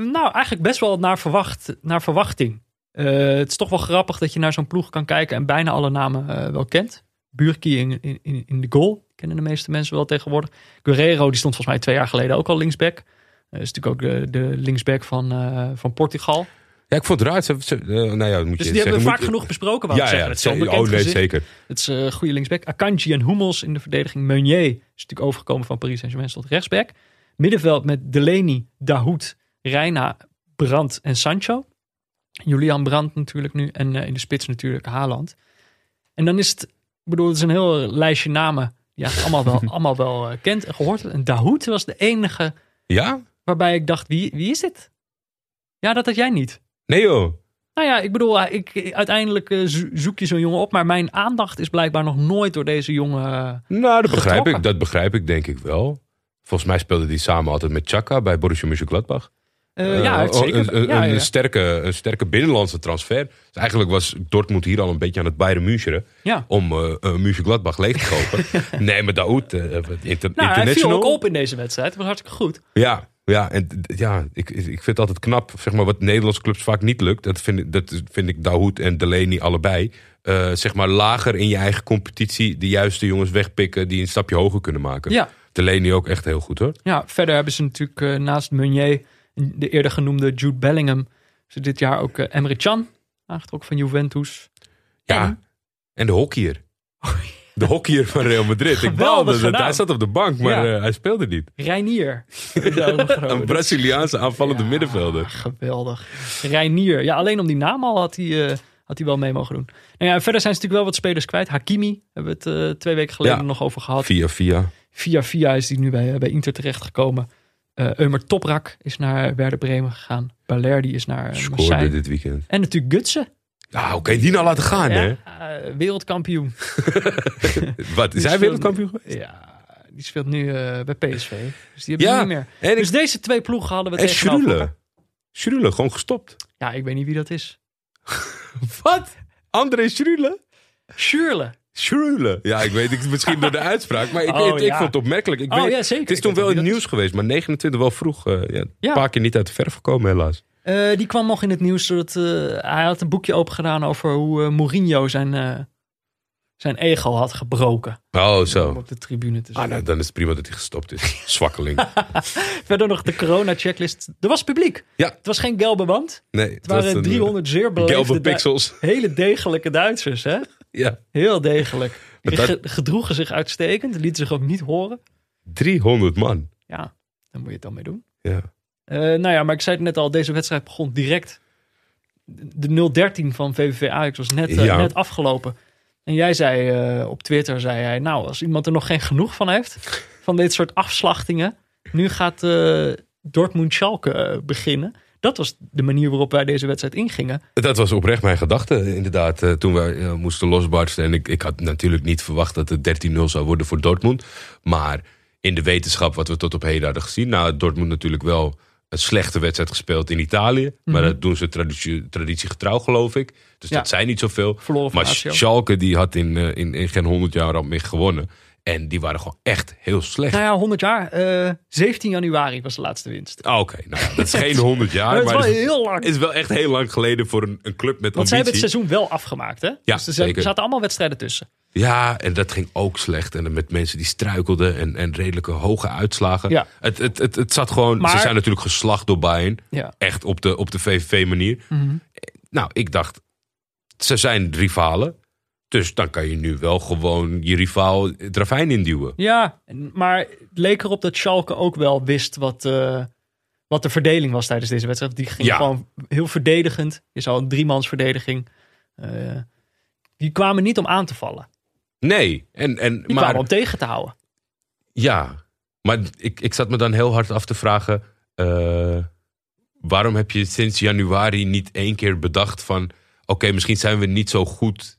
nou, eigenlijk best wel naar, verwacht, naar verwachting. Eh, het is toch wel grappig dat je naar zo'n ploeg kan kijken en bijna alle namen wel kent. Burki in, in, in in de goal, kennen de meeste mensen wel tegenwoordig. Guerrero, die stond volgens mij twee jaar geleden ook al linksback. Eh is natuurlijk ook de, de linksback van, eh, van Portugal. Ja, ik vond het raar. Ze, ze- eh, nou ja, moet je Dus die zeggen, hebben we vaak genoeg besproken. wou ik Ja, zeggen. ja. Het is Oh nee, zeker. Het is een goede linksback. Akanji en Hummels in de verdediging. Meunier is natuurlijk overgekomen van Paris Saint-Germain tot rechtsback. Middenveld met Delaney, Dahoud, Reina, Brandt en Sancho. Julian Brandt natuurlijk nu. En in de spits natuurlijk Haaland. En dan is het, ik bedoel, het is een heel lijstje namen die je eigenlijk allemaal wel, allemaal wel kent en gehoord. En Dahoud was de enige Ja? Waarbij ik dacht, wie, wie is dit? Ja, dat had jij niet. Nee joh. Nou ja, ik bedoel, eh, ik, uiteindelijk eh, zo- zoek je zo'n jongen op. Maar mijn aandacht is blijkbaar nog nooit door deze jongen... eh, Nou, dat begrijp, Getrokken. ik, dat begrijp ik denk ik wel. Volgens mij speelde die samen altijd met Chaka bij Borussia Mönchengladbach. eh, ja, zeker. Een, een, ja, een ja. Sterke, een sterke binnenlandse transfer. Dus eigenlijk was Dortmund hier al een beetje aan het Bayern Münchenen. Ja. Om uh, Mönchengladbach leeg te kopen. nee, maar Daoud, eh, inter, Nou, hij viel international. ook op in deze wedstrijd. Het was hartstikke goed. Ja, ja, en ja, ik, ik vind het altijd knap. Zeg maar, wat Nederlandse clubs vaak niet lukt. Dat vind ik, dat vind ik Dahoud en Delaney allebei. Eh, zeg maar lager in je eigen competitie. De juiste jongens wegpikken die een stapje hoger kunnen maken. Ja. Delaney ook echt heel goed hoor. ja, verder hebben ze natuurlijk eh, naast Meunier... de eerder genoemde Jude Bellingham... ze dit jaar ook eh, Emre Can aangetrokken van Juventus. Ja, En? en de hockeyer. De hockeyer van Real Madrid. Ik baalde dat hij zat op de bank, maar Ja. eh, hij speelde niet. Reinier. Een Braziliaanse aanvallende Ja, middenvelder. Geweldig. Reinier. Ja, alleen om die naam al had hij, eh, had hij wel mee mogen doen. Nou ja, verder zijn ze natuurlijk wel wat spelers kwijt. Hakimi hebben we het eh, twee weken geleden Ja. nog over gehad. Via via. Via via is hij nu bij, bij Inter terechtgekomen. Eh Eumer Toprak is naar Werder Bremen gegaan. Balerdi is naar Scoorde Marseille. dit weekend. En natuurlijk Gutsen. Hoe kan je die nou laten gaan hè? Eh, wereldkampioen. Wat, is hij wereldkampioen geweest? Ja, die speelt nu eh, bij PSV. Dus die hebben we niet meer. En, ik, Dus deze twee ploegen hadden we en. Schrule, gewoon gestopt. Ja, ik weet niet wie dat is. Wat? André Schrule? Schurle. Ja, ik weet het misschien door de uitspraak, maar ik, Oh, ik, ik ja. vond het opmerkelijk. Ik Oh, weet, ja, zeker. Het is toen wel in het nieuws geweest, maar 29 wel vroeg. eh, ja, Ja. Een paar keer niet uit de verf gekomen, helaas. Eh, die kwam nog in het nieuws. Doordat, eh, hij had een boekje open gedaan over hoe eh, Mourinho zijn, zijn ego had gebroken. Oh, Om zo. op de tribune te Ah, zijn. nou, dan is het prima dat hij gestopt is. Zwakkeling. Verder nog de corona-checklist. Er was publiek. Ja. Het was geen gelbe band. Nee, Het waren 300 zeer beleefde pixels. hele degelijke Duitsers. Hè? Ja. Heel degelijk. Die Dat- ge- gedroegen zich uitstekend. Lieten zich ook niet horen. 300 man. Ja, daar moet je het dan mee doen. Ja. Eh, nou ja, maar ik zei het net al. Deze wedstrijd begon direct. De 013 van VVV Ajax was net, eh, Ja. net afgelopen. En jij zei eh, op Twitter, zei hij, nou, als iemand er nog geen genoeg van heeft, van dit soort afslachtingen, nu gaat Dortmund-Schalke beginnen. Dat was de manier waarop wij deze wedstrijd ingingen. Dat was oprecht mijn gedachte, inderdaad. toen wij moesten losbarsten. En ik, ik had natuurlijk niet verwacht dat het 13-0 zou worden voor Dortmund. Maar in de wetenschap wat we tot op heden hadden gezien. Nou, Dortmund natuurlijk wel een slechte wedstrijd gespeeld in Italië. Maar Mhm. dat doen ze traditie, traditiegetrouw, geloof ik. Dus Ja. dat zijn niet zoveel. Verloren Maar. Schalke die had in, eh, in, in geen 100 jaar al meer gewonnen. En die waren gewoon echt heel slecht. Nou ja, 100 jaar. eh 17 januari was de laatste winst. Ah, Oké, nou ja, dat is geen 100 jaar. Maar het is wel het heel lang. is wel echt heel lang geleden voor een, een club met Want zij hebben het ambitie. seizoen wel afgemaakt, hè? Ja, dus er zeker. zaten allemaal wedstrijden tussen. Ja, en dat ging ook slecht. En met mensen die struikelden en, en redelijke hoge uitslagen. Ja. Het, het, het, het zat gewoon... Ze Maar- zijn natuurlijk geslacht door Bayern. Ja. Echt op de, op de VVV-manier. Mhm. Nou, ik dacht, ze zijn rivalen. Dus dan kan je nu wel gewoon je rivaal het ravijn induwen. Ja, maar het leek erop dat Schalke ook wel wist wat, eh, wat de verdeling was tijdens deze wedstrijd. Die ging Ja. gewoon heel verdedigend. Je zou een driemansverdediging. eh die kwamen niet om aan te vallen. Nee, en, en, Die maar kwamen om tegen te houden. ja. Maar ik, ik zat me dan heel hard af te vragen... eh, waarom heb je sinds januari niet één keer bedacht van... oké, misschien zijn we niet zo goed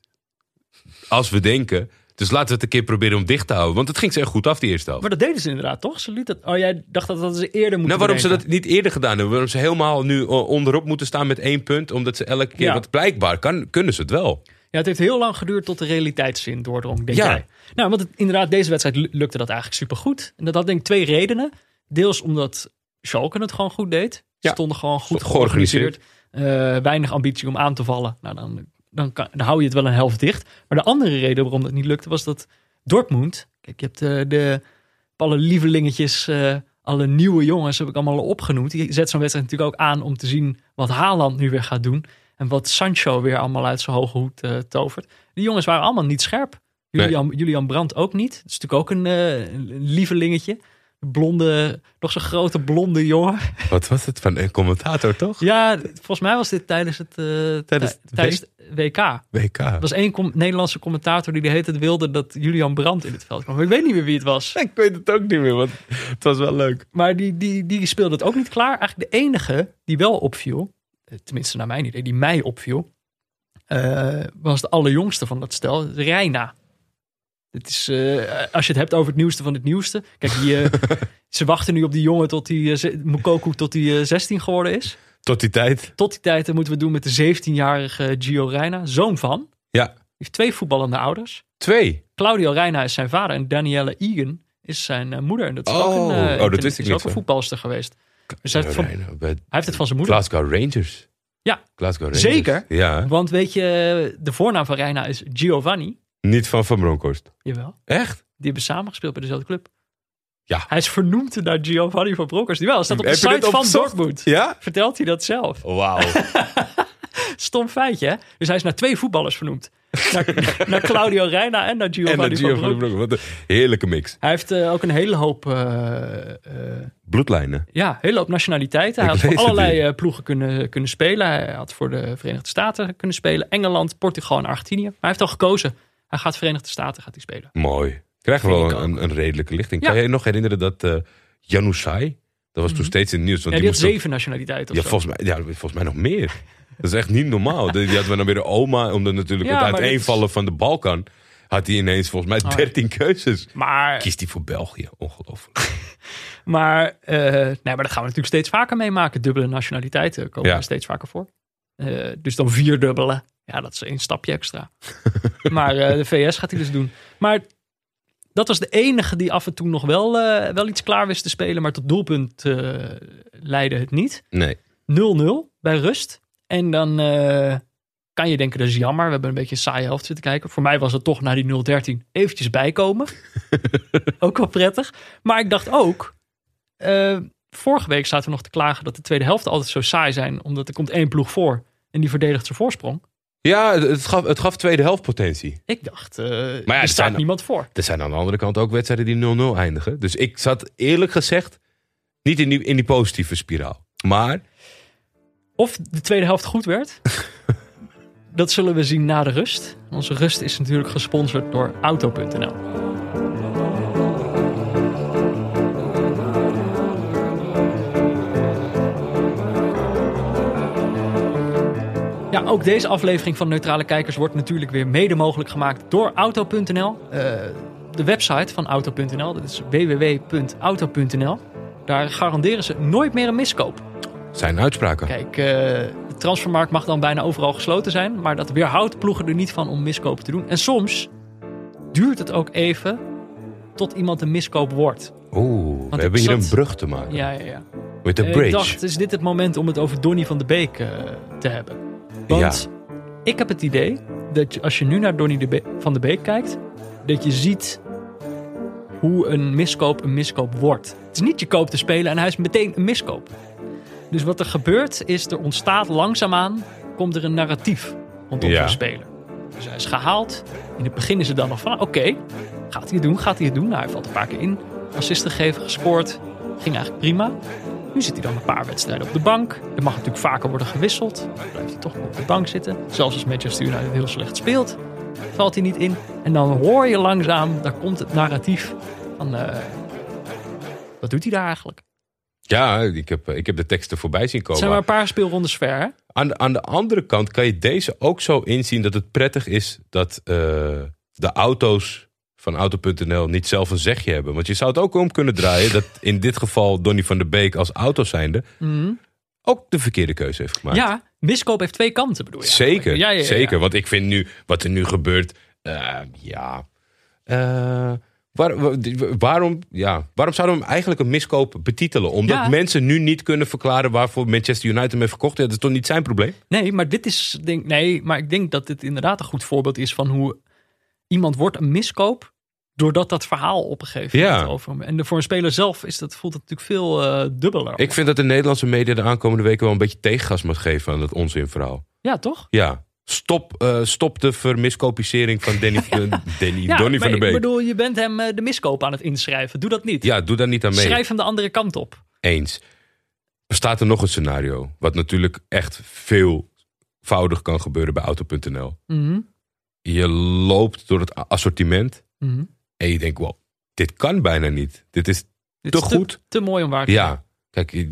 als we denken... Dus laten we het een keer proberen om dicht te houden. Want het ging ze echt goed af, die eerste helft. Maar dat deden ze inderdaad, toch? Ze liet het, oh, jij dacht dat, dat ze eerder moeten Nou, waarom ze dat niet eerder gedaan hebben? Waarom ze helemaal nu onderop moeten staan met één punt? Omdat ze elke keer... Ja. Want blijkbaar kan, kunnen ze het wel. Ja, het heeft heel lang geduurd tot de realiteitszin doordrong, denk Ja. jij. Nou, want het, inderdaad, deze wedstrijd lu- lukte dat eigenlijk supergoed. En dat had denk ik twee redenen. Deels omdat Schalke het gewoon goed deed. Ze Ja. stonden gewoon goed Stond georganiseerd. georganiseerd. Eh, weinig ambitie om aan te vallen. Nou, dan, dan, kan, dan hou je het wel een helft dicht. Maar de andere reden waarom dat niet lukte was dat Dortmund... Kijk, je hebt eh, de, alle lievelingetjes, eh, alle nieuwe jongens heb ik allemaal al opgenoemd. Die zet zo'n wedstrijd natuurlijk ook aan om te zien wat Haaland nu weer gaat doen. En wat Sancho weer allemaal uit zijn hoge hoed eh, tovert. Die jongens waren allemaal niet scherp. Julian, Julian Brandt ook niet. Dat is natuurlijk ook een, een lievelingetje. Blonde, nog zo'n grote blonde jongen. Wat was het van een commentator, toch? Ja, volgens mij was dit tijdens het, eh, Tijdens WK. Er WK. was één com- Nederlandse commentator die de hele tijd wilde dat Julian Brandt in het veld kwam. Maar ik weet niet meer wie het was. Ik weet het ook niet meer, want het was wel leuk. Maar die, die, die speelde het ook niet klaar. Eigenlijk de enige die wel opviel, eh, tenminste naar mijn idee, die mij opviel, eh, was de allerjongste van dat stel, Reina. Het is, eh, als je het hebt over het nieuwste van het nieuwste. Kijk, die, eh, ze wachten nu op die jongen tot die, uh, Mukoku tot die eh, 16 geworden is. Tot die tijd. Tot die tijd moeten we doen met de 17-jarige Gio Reina, zoon van. Ja, heeft twee voetballende ouders. twee. Claudio Reina is zijn vader en Danielle Egan is zijn moeder. En dat is Oh, ook een, eh, oh, dat wist ik is ook een voetbalster geweest. Dus hij heeft, het van, Reina, heeft het van zijn moeder. Glasgow Rangers. Ja. Glasgow Rangers. Zeker. Ja. Want weet je, de voornaam van Reina is Giovanni. Niet van Van Bronckhorst. Jawel. Echt? Die hebben samengespeeld bij dezelfde club. Ja. Hij is vernoemd naar Giovanni van Bronckhorst. Jawel, staat op de Heb je dit site van opgezocht? Dortmund. Ja? Vertelt hij dat zelf. Wauw. Stom feitje, hè? Dus hij is naar twee voetballers vernoemd. Naar, naar Claudio Reina en naar en Giovanni dat van Bronckhorst. Wat een heerlijke mix. Hij heeft eh, ook een hele hoop, eh, eh, Bloedlijnen. ja, hele hoop nationaliteiten. Hij Ik had voor het allerlei eh, ploegen kunnen, kunnen spelen. Hij had voor de Verenigde Staten kunnen spelen. Engeland, Portugal en Argentinië. Maar hij heeft al gekozen. Hij gaat Verenigde Staten gaat hij spelen. Mooi. Krijgen we wel een, een redelijke lichting. Ja. Kan je je nog herinneren dat Janusai, dat was toen steeds in het nieuws. Want Ja, die had zeven nationaliteiten Ja zo. volgens, mij, ja, volgens mij nog meer. Dat is echt niet normaal. Die hadden we dan weer de oma, omdat natuurlijk Ja, het uiteenvallen van de Balkan, had hij ineens volgens mij Oh, ja. 13 keuzes. Maar, Kiest hij voor België? Ongelooflijk. maar, eh, nee, maar dat gaan we natuurlijk steeds vaker meemaken. Dubbele nationaliteiten komen Ja. er steeds vaker voor. Eh, dus dan vier dubbele. Ja, dat is een stapje extra. maar eh, de VS gaat hij dus doen. Maar dat was de enige die af en toe nog wel, eh, wel iets klaar wist te spelen. Maar tot doelpunt leidde het niet. Nee. 0-0 bij rust. En dan kan je denken, dat is jammer. We hebben een beetje een saaie helft zitten kijken. Voor mij was het toch na die 0-13 eventjes bijkomen. ook wel prettig. Maar ik dacht ook... vorige week zaten we nog te klagen dat de tweede helft altijd zo saai zijn. Omdat er komt één ploeg voor. En die verdedigt zijn voorsprong. Ja, het- gaf, het gaf tweede helft potentie. Ik dacht, eh ja, er er staat zijn- niemand voor. Er zijn aan de andere kant ook wedstrijden die 0-0 eindigen. Dus ik zat eerlijk gezegd niet in die, in die positieve spiraal. Maar Of de tweede helft goed werd. dat zullen we zien na de rust. Onze rust is natuurlijk gesponsord door Auto.nl. Ja, ook deze aflevering van Neutrale Kijkers wordt natuurlijk weer mede mogelijk gemaakt door Auto.nl. Eh, de website van Auto.nl, dat is www.auto.nl. Daar garanderen ze nooit meer een miskoop. zijn uitspraken. Kijk, eh, de transfermarkt mag dan bijna overal gesloten zijn. Maar dat weerhoudt ploegen er niet van om miskopen te doen. En soms duurt het ook even tot iemand een miskoop wordt. Oeh, we hebben hier een brug te maken. Ja, ja, ja. Met de Eh, bridge. Ik dacht, is dit het moment om het over Donny van de Beek te hebben? Want ik heb het idee dat je, als je nu naar Donny de Be- van de Beek kijkt, dat je ziet hoe een miskoop een miskoop wordt. Het is niet je koopt te spelen en hij is meteen een miskoop. Dus wat er gebeurt is, er ontstaat langzaamaan, komt er een narratief rondom Ja. de speler. Dus hij is gehaald. In het begin is het dan nog van, oké, gaat hij het doen, gaat hij het doen? Nou, hij valt een paar keer in, assist gegeven, gescoord. Ging eigenlijk prima. Nu zit hij dan een paar wedstrijden op de bank. Er mag natuurlijk vaker worden gewisseld. Dan blijft hij toch op de bank zitten. Zelfs als Manchester United heel slecht speelt, valt hij niet in. En dan hoor je langzaam, daar komt het narratief van... eh, wat doet hij daar eigenlijk? Ja, ik heb, ik heb de teksten voorbij zien Het komen. zijn maar een paar speelrondes ver, hè? Aan, de- aan de andere kant kan je deze ook zo inzien dat het prettig is dat eh, de auto's van Auto.nl niet zelf een zegje hebben. Want je zou het ook om kunnen draaien dat in dit geval Donny van der Beek als auto zijnde ook de verkeerde keuze heeft gemaakt. Ja, miskoop heeft twee kanten, bedoel je? Zeker, eigenlijk? Ja, ja, ja, ja. zeker. Want ik vind nu, wat er nu gebeurt, eh, ja. Eh, waar- wa- waarom, ja. waarom zouden we hem eigenlijk een miskoop betitelen? Omdat mensen nu niet kunnen verklaren waarvoor Manchester United hem heeft verkocht. Dat is toch niet zijn probleem? Nee, maar dit is. Denk, nee, maar ik denk dat dit inderdaad een goed voorbeeld is van hoe iemand wordt een miskoop. Doordat dat verhaal op een gegeven Ja. moment over hem. En voor een speler zelf is dat, voelt het natuurlijk veel eh, dubbeler. Ik vind dat de Nederlandse media de aankomende weken wel een beetje tegengas moet geven aan het onzinverhaal. Ja, toch? Ja. Stop, eh, stop de vermiskopisering van Danny, Danny Ja, Donny van der ik Beek. bedoel, je bent hem eh, de miskoop aan het inschrijven. Doe dat niet. Ja, doe daar niet aan mee. Schrijf hem de andere kant op. Eens. Bestaat er nog een scenario, wat natuurlijk echt veelvoudig kan gebeuren bij Auto.nl. Mhm, Je loopt door het assortiment mhm. en je denkt, wow, dit kan bijna niet. Dit is Dit te is goed. Te mooi om waar te zijn. Ja, kijk,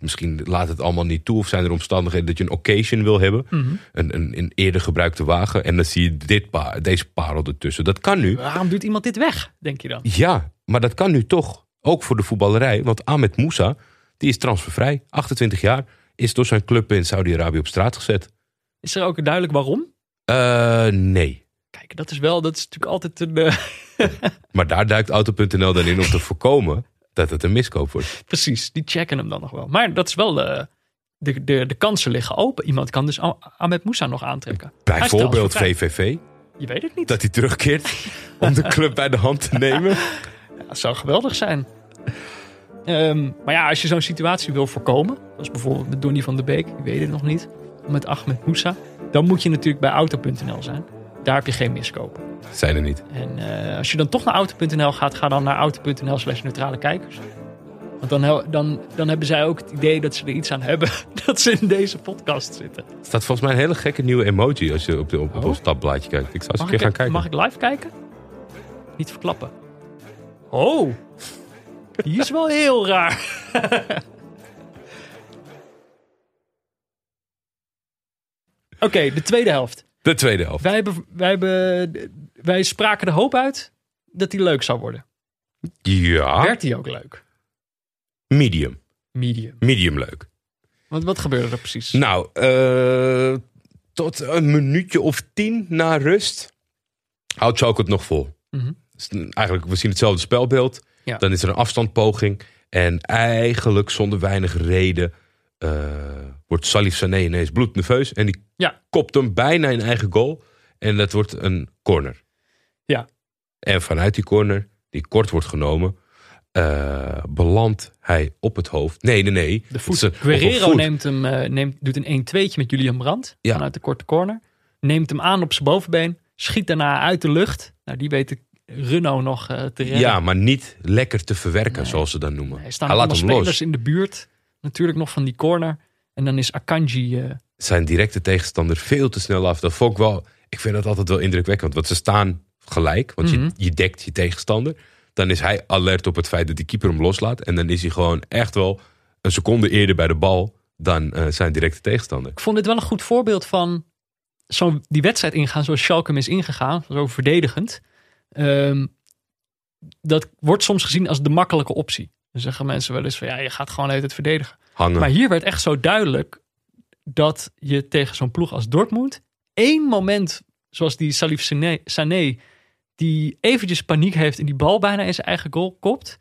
misschien laat het allemaal niet toe of zijn er omstandigheden dat je een occasion wil hebben. Mhm. Een, een, een eerder gebruikte wagen en dan zie je dit pa deze parel ertussen. Dat kan nu. Waarom doet iemand dit weg, denk je dan? Ja, maar dat kan nu toch. Ook voor de voetballerij. Want Ahmed Moussa, die is transfervrij. 28 jaar. Is door zijn club in Saudi-Arabië op straat gezet. Is er ook duidelijk waarom? Eh, nee. Kijk, dat is wel, dat is natuurlijk altijd een. eh, Maar daar duikt Auto.nl dan in om te voorkomen dat het een miskoop wordt. precies, die checken hem dan nog wel. Maar dat is wel. eh, de, de, de kansen liggen open. Iemand kan dus Ahmed Moussa nog aantrekken. Bijvoorbeeld. VVV. Je weet het niet. Dat hij terugkeert om de club bij de hand te nemen. Ja, dat zou geweldig zijn. Ehm, maar ja, als je zo'n situatie wil voorkomen, zoals bijvoorbeeld met Donny van der Beek, ik weet het nog niet, met Ahmed Moussa, dan moet je natuurlijk bij auto.nl zijn. Daar heb je geen miskopen. Zijn er niet. En eh, als je dan toch naar auto.nl gaat, ga dan naar auto.nl slash neutrale kijkers. Want dan, dan, dan hebben zij ook het idee dat ze er iets aan hebben dat ze in deze podcast zitten. Er staat volgens mij een hele gekke nieuwe emoji als je op, de, op, op Oh. ons tabblaadje kijkt. Ik zou eens een keer gaan ik, kijken. mag ik live kijken? Niet verklappen. Oh, die is wel heel raar. Oké, de tweede helft. De tweede helft. Wij, hebben, wij, hebben, wij spraken de hoop uit dat die leuk zou worden. Ja, Werd die ook leuk? medium. Medium. Medium leuk. Want wat gebeurde er precies? Nou, eh, tot een minuutje of tien na rust houdt Schalke het nog vol. Mhm. Dus eigenlijk, we zien hetzelfde spelbeeld. Ja. Dan is er een afstandpoging. En eigenlijk zonder weinig reden eh, wordt Salif Sané ineens bloednerveus. En die Ja. kopt hem bijna in eigen goal. En dat wordt een corner. Ja. En vanuit die corner, die kort wordt genomen, eh, belandt hij op het hoofd. Nee, nee, nee. De voet. Een- Guerrero voet. neemt hem, eh, neemt, doet een 1-2'tje met Julian Brandt Ja. vanuit de korte corner. Neemt hem aan op zijn bovenbeen. Schiet daarna uit de lucht. Nou, die weet Renault nog eh, te redden. Ja, maar niet lekker te verwerken, Nee. zoals ze dat noemen. Er staan hij laat allemaal hem spelers los. in de buurt. Natuurlijk nog van die corner. En dan is Akanji... eh, Zijn directe tegenstander veel te snel af. Dat vond ik wel. Ik vind dat altijd wel indrukwekkend. Want ze staan gelijk. Want Mhm. je, je dekt je tegenstander. Dan is hij alert op het feit dat die keeper hem loslaat. En dan is hij gewoon echt wel een seconde eerder bij de bal dan eh, zijn directe tegenstander. ik vond dit wel een goed voorbeeld van zo die wedstrijd ingaan zoals Schalke hem is ingegaan. Zo verdedigend. Ehm, dat wordt soms gezien als de makkelijke optie. Dan zeggen mensen wel eens van ja, je gaat gewoon het verdedigen. Hangen. Maar hier werd echt zo duidelijk dat je tegen zo'n ploeg als Dortmund één moment, zoals die Salif Sané, Sané die eventjes paniek heeft en die bal bijna in zijn eigen goal kopt,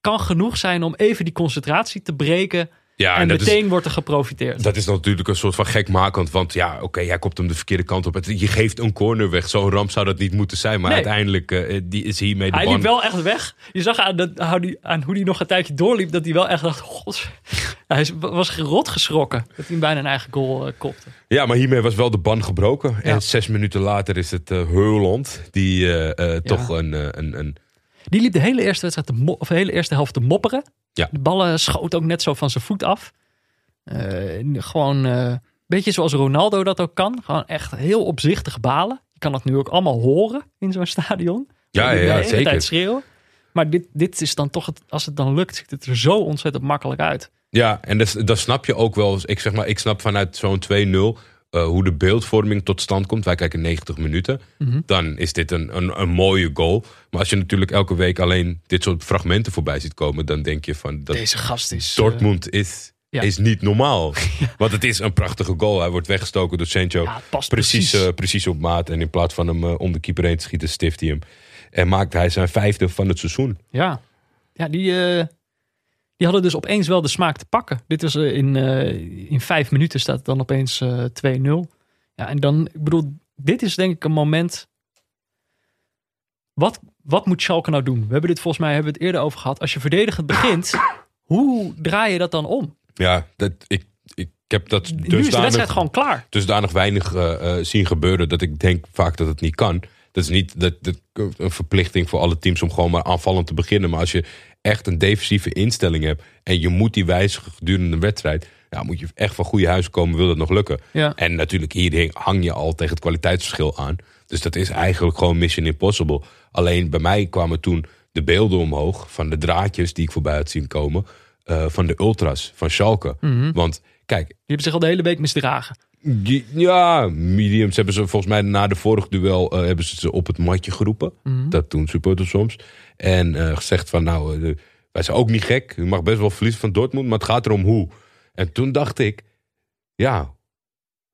kan genoeg zijn om even die concentratie te breken. Ja, en is- meteen wordt er geprofiteerd. Dat is natuurlijk een soort van gekmakend. Want ja, oké, jij kopt hem de verkeerde kant op. Het- Je geeft een corner weg. Zo'n ramp zou dat niet moeten zijn. Maar Nee. uiteindelijk eh, die is hiermee de hij liep wel echt weg. Je zag aan, dat, hoe die, aan hoe hij nog een tijdje doorliep dat hij wel echt dacht: God, hij was rot geschrokken dat hij bijna een eigen goal eh, kopte. Ja, maar hiermee was wel de ban gebroken. Ja. En zes minuten later is het eh Heuland. Die toch een, een, een... Die liep de hele eerste wedstrijd, mo- of de hele eerste helft te mopperen. Ja. De ballen schoten ook net zo van zijn voet af. Eh, gewoon een beetje zoals Ronaldo dat ook kan. Gewoon echt heel opzichtig balen. Je kan dat nu ook allemaal horen in zo'n stadion. Ja, ja, de zeker. tijd schreeuwen. Maar dit, dit is dan toch, het, als het dan lukt, ziet het er zo ontzettend makkelijk uit. Ja, en dat, dat snap je ook wel. Ik zeg maar, ik snap vanuit zo'n 2-0 eh, hoe de beeldvorming tot stand komt. Wij kijken 90 minuten. Mhm. Dan is dit een, een, een mooie goal. Maar als je natuurlijk elke week alleen dit soort fragmenten voorbij ziet komen, dan denk je van dat Deze gast is... eh, Dortmund is, ja. is niet normaal. Want het is een prachtige goal. Hij wordt weggestoken door Sancho. ja, precies, precies. eh, precies op maat. En in plaats van hem eh, om de keeper heen te schieten, stift hij hem. En maakt hij zijn vijfde van het seizoen. Ja, ja die, eh, die hadden dus opeens wel de smaak te pakken. Dit was eh, in, eh, in vijf minuten staat het dan opeens eh 2-0. Ja, en dan, ik bedoel, dit is denk ik een moment. Wat, wat moet Schalke nou doen? We hebben dit volgens mij hebben we het eerder over gehad. Als je verdedigend begint, hoe draai je dat dan om? Ja, dat, ik, ik heb dat Nu is de wedstrijd gewoon klaar. dusdanig weinig eh, eh, zien gebeuren dat ik denk vaak dat het niet kan. Dat is niet dat, dat, een verplichting voor alle teams om gewoon maar aanvallend te beginnen. Maar als je echt een defensieve instelling hebt en je moet die wijzigen gedurende een wedstrijd, ja, moet je echt van goede huis komen, wil dat nog lukken. Ja. En natuurlijk hier hang je al tegen het kwaliteitsverschil aan. Dus dat is eigenlijk gewoon mission impossible. Alleen bij mij kwamen toen de beelden omhoog van de draadjes die ik voorbij had zien komen. eh, van de ultras, van Schalke. Mhm. Want kijk, Die hebben zich al de hele week misdragen. die- ja, mediums hebben ze volgens mij na de vorige duel eh, hebben ze ze op het matje geroepen. Mhm. Dat doen supporters soms. En eh, gezegd van nou, eh, wij zijn ook niet gek. U mag best wel verliezen van Dortmund, maar het gaat erom hoe. En toen dacht ik, ja,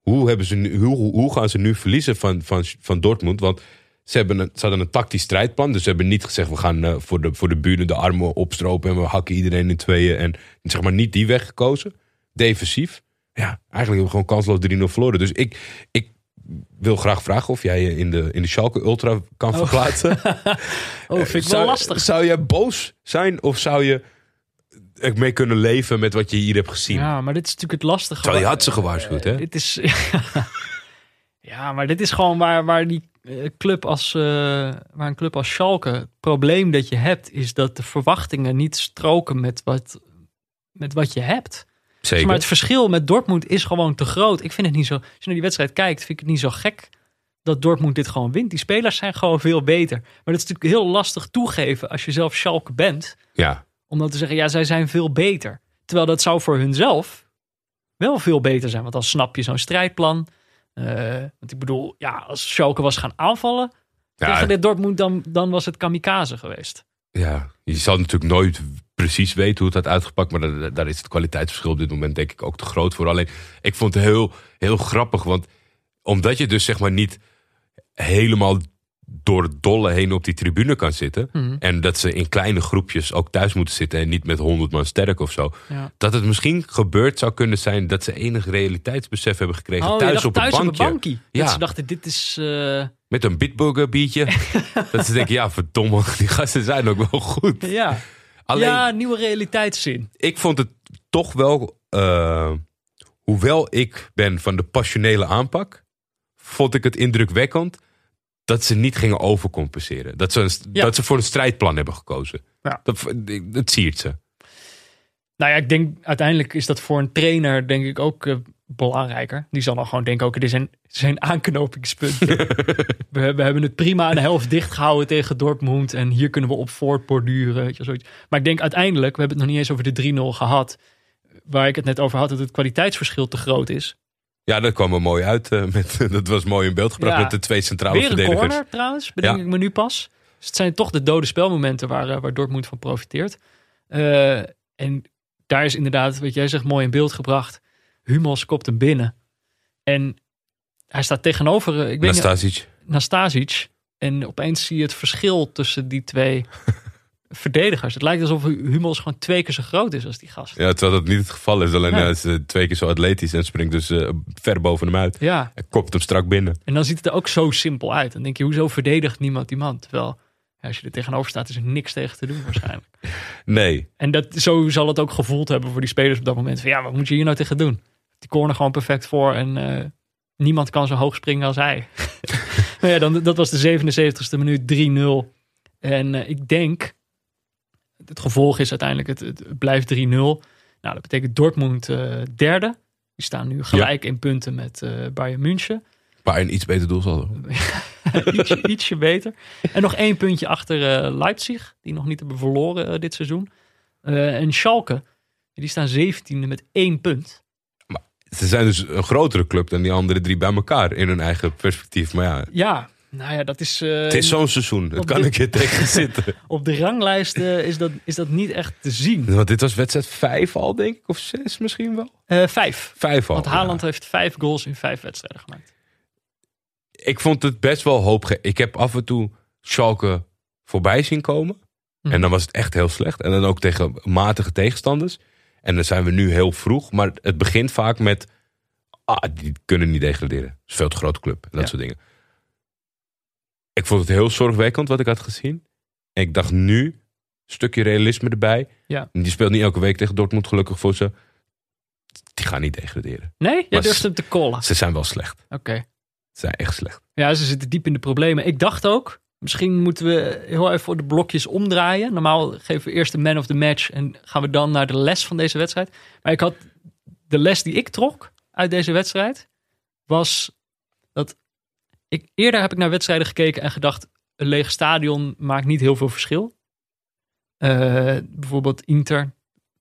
hoe, hebben ze hoe, hoe gaan ze nu verliezen van, van, van Dortmund? Want ze, hebben een, ze hadden een tactisch strijdplan. Dus ze hebben niet gezegd, we gaan eh, voor, de, voor de buren de armen opstropen en we hakken iedereen in tweeën. En zeg maar niet die weg gekozen. Defensief. Ja, eigenlijk hebben we gewoon kansloos 3-0 verloren. Dus ik, ik wil graag vragen of jij je in de, in de Schalke Ultra kan verplaatsen. Oh, vind ik wel lastig. Zou je boos zijn of zou je mee kunnen leven met wat je hier hebt gezien? Ja, maar dit is natuurlijk het lastige. Terwijl je had ze gewaarschuwd, hè? Dit is. ja, maar dit is gewoon waar, waar die eh, club als. eh, waar een club als Schalke. Het probleem dat je hebt, is dat de verwachtingen niet stroken met wat, met wat je hebt. Zeker. Maar het verschil met Dortmund is gewoon te groot. Ik vind het niet zo. Als je naar die wedstrijd kijkt, vind ik het niet zo gek dat Dortmund dit gewoon wint. Die spelers zijn gewoon veel beter. Maar dat is natuurlijk heel lastig toegeven als je zelf Schalke bent. Ja, Om dan te zeggen, ja, zij zijn veel beter. Terwijl dat zou voor hunzelf wel veel beter zijn. Want dan snap je zo'n strijdplan. Eh, want ik bedoel, ja, als Schalke was gaan aanvallen ja, tegen dit Dortmund, dan, dan was het kamikaze geweest. ja, je zal natuurlijk nooit precies weten hoe het had uitgepakt. Maar daar, daar is het kwaliteitsverschil op dit moment denk ik ook te groot voor. Alleen, ik vond het heel, heel grappig. Want omdat je dus zeg maar niet helemaal door het dolle heen op die tribune kan zitten. Mhm. En dat ze in kleine groepjes ook thuis moeten zitten en niet met honderd man sterk of zo. Ja. Dat het misschien gebeurd zou kunnen zijn dat ze enig realiteitsbesef hebben gekregen Oh, thuis, op, het thuis bankje. op een bankie. Ja. Dat ze dachten, dit is... eh, Met een bitburger biertje. dat ze denken, ja verdomme, die gasten zijn ook wel goed. ja. Alleen, ja, nieuwe realiteitszin. ik vond het toch wel, eh, hoewel ik ben van de passionele aanpak, vond ik het indrukwekkend dat ze niet gingen overcompenseren. Dat ze, een, Ja. dat ze voor een strijdplan hebben gekozen. Ja. Dat, dat siert ze. Nou ja, ik denk uiteindelijk is dat voor een trainer denk ik ook eh, belangrijker. Die zal dan gewoon denken, oké, dit zijn, zijn aanknopingspunten. we, hebben- we hebben het prima de helft dichtgehouden tegen Dortmund. En hier kunnen we op voortborduren. Weet je, zoiets. Maar ik denk uiteindelijk, we hebben het nog niet eens over de 3-0 gehad. Waar ik het net over had, dat het kwaliteitsverschil te groot is. Ja, dat kwam er mooi uit. eh, met, dat was mooi in beeld gebracht Ja. met de twee centrale Weer een verdedigers. corner trouwens, bedenk Ja. ik me nu pas. Dus het zijn toch de dode spelmomenten waar, eh, waar Dortmund van profiteert. Eh, en daar is inderdaad, wat jij zegt, mooi in beeld gebracht. Hummels kopt hem binnen. En hij staat tegenover, eh, ik weet Nastasic. Nastasic. En opeens zie je het verschil tussen die twee verdedigers. Het lijkt alsof Hummels gewoon twee keer zo groot is als die gast. Ja, terwijl dat niet het geval is. Alleen hij is eh, twee keer zo atletisch en springt dus eh, ver boven hem uit. Ja, Hij kopt hem strak binnen. en dan ziet het er ook zo simpel uit. Dan denk je, hoezo verdedigt niemand die man? Terwijl, ja, als je er tegenover staat, is er niks tegen te doen waarschijnlijk. Nee, En dat, zo zal het ook gevoeld hebben voor die spelers op dat moment. Van ja, wat moet je hier nou tegen doen? Die corner gewoon perfect voor en eh, niemand kan zo hoog springen als hij. nou ja, dan, dat was de 77ste minuut 3-0. En eh, ik denk, het gevolg is uiteindelijk, het, het blijft 3-0. Nou, dat betekent Dortmund eh, derde. Die staan nu gelijk in punten met Bayern München. een iets beter doel zal ietsje, ietsje beter. En nog één puntje achter Leipzig, die nog niet hebben verloren dit seizoen. En Schalke, die staan 17e met één punt. Ze zijn dus een grotere club dan die andere drie bij elkaar in hun eigen perspectief. Maar ja, Ja, nou ja, dat is. eh, het is zo'n seizoen. Het op kan een keer tegen zitten. Op de ranglijst eh, is, dat, is dat niet echt te zien. Want dit was wedstrijd vijf al, denk ik. Of zes misschien wel. Eh, vijf. Vijf al. Want Haaland ja. heeft vijf goals in vijf wedstrijden gemaakt. Ik vond het best wel hoop. Ik heb af en toe Schalke voorbij zien komen. Hm. En dan was het echt heel slecht. En dan ook tegen matige tegenstanders. En dan zijn we nu heel vroeg. Maar het begint vaak met... Ah, die kunnen niet degraderen. Het is veel te grote club. En dat Ja. soort dingen. Ik vond het heel zorgwekkend wat ik had gezien. En ik dacht nu, een stukje realisme erbij. Ja. Die speelt niet elke week tegen Dortmund, gelukkig voor ze. Die gaan niet degraderen. Nee, Maar durft hem te callen. Ze zijn wel slecht. Oké. Ze zijn echt slecht. Ja, ze zitten diep in de problemen. Ik dacht ook, misschien moeten we heel even voor de blokjes omdraaien. Normaal geven we eerst de man of the match en gaan we dan naar de les van deze wedstrijd. Maar ik had de les die ik trok uit deze wedstrijd was dat ik eerder heb ik naar wedstrijden gekeken en gedacht een leeg stadion maakt niet heel veel verschil. Eh, bijvoorbeeld Inter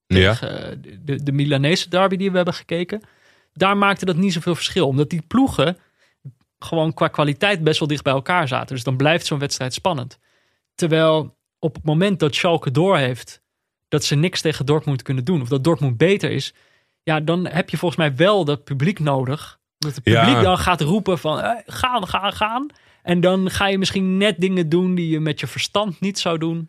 Ja. tegen eh, de, de Milanese derby die we hebben gekeken. Daar maakte dat niet zoveel verschil. Omdat die ploegen gewoon qua kwaliteit best wel dicht bij elkaar zaten. Dus dan blijft zo'n wedstrijd spannend. Terwijl op het moment dat Schalke doorheeft dat ze niks tegen Dortmund kunnen doen. Of dat Dortmund beter is. Ja, dan heb je volgens mij wel dat publiek nodig. Dat het Ja. publiek dan gaat roepen van eh, gaan, gaan, gaan. En dan ga je misschien net dingen doen die je met je verstand niet zou doen.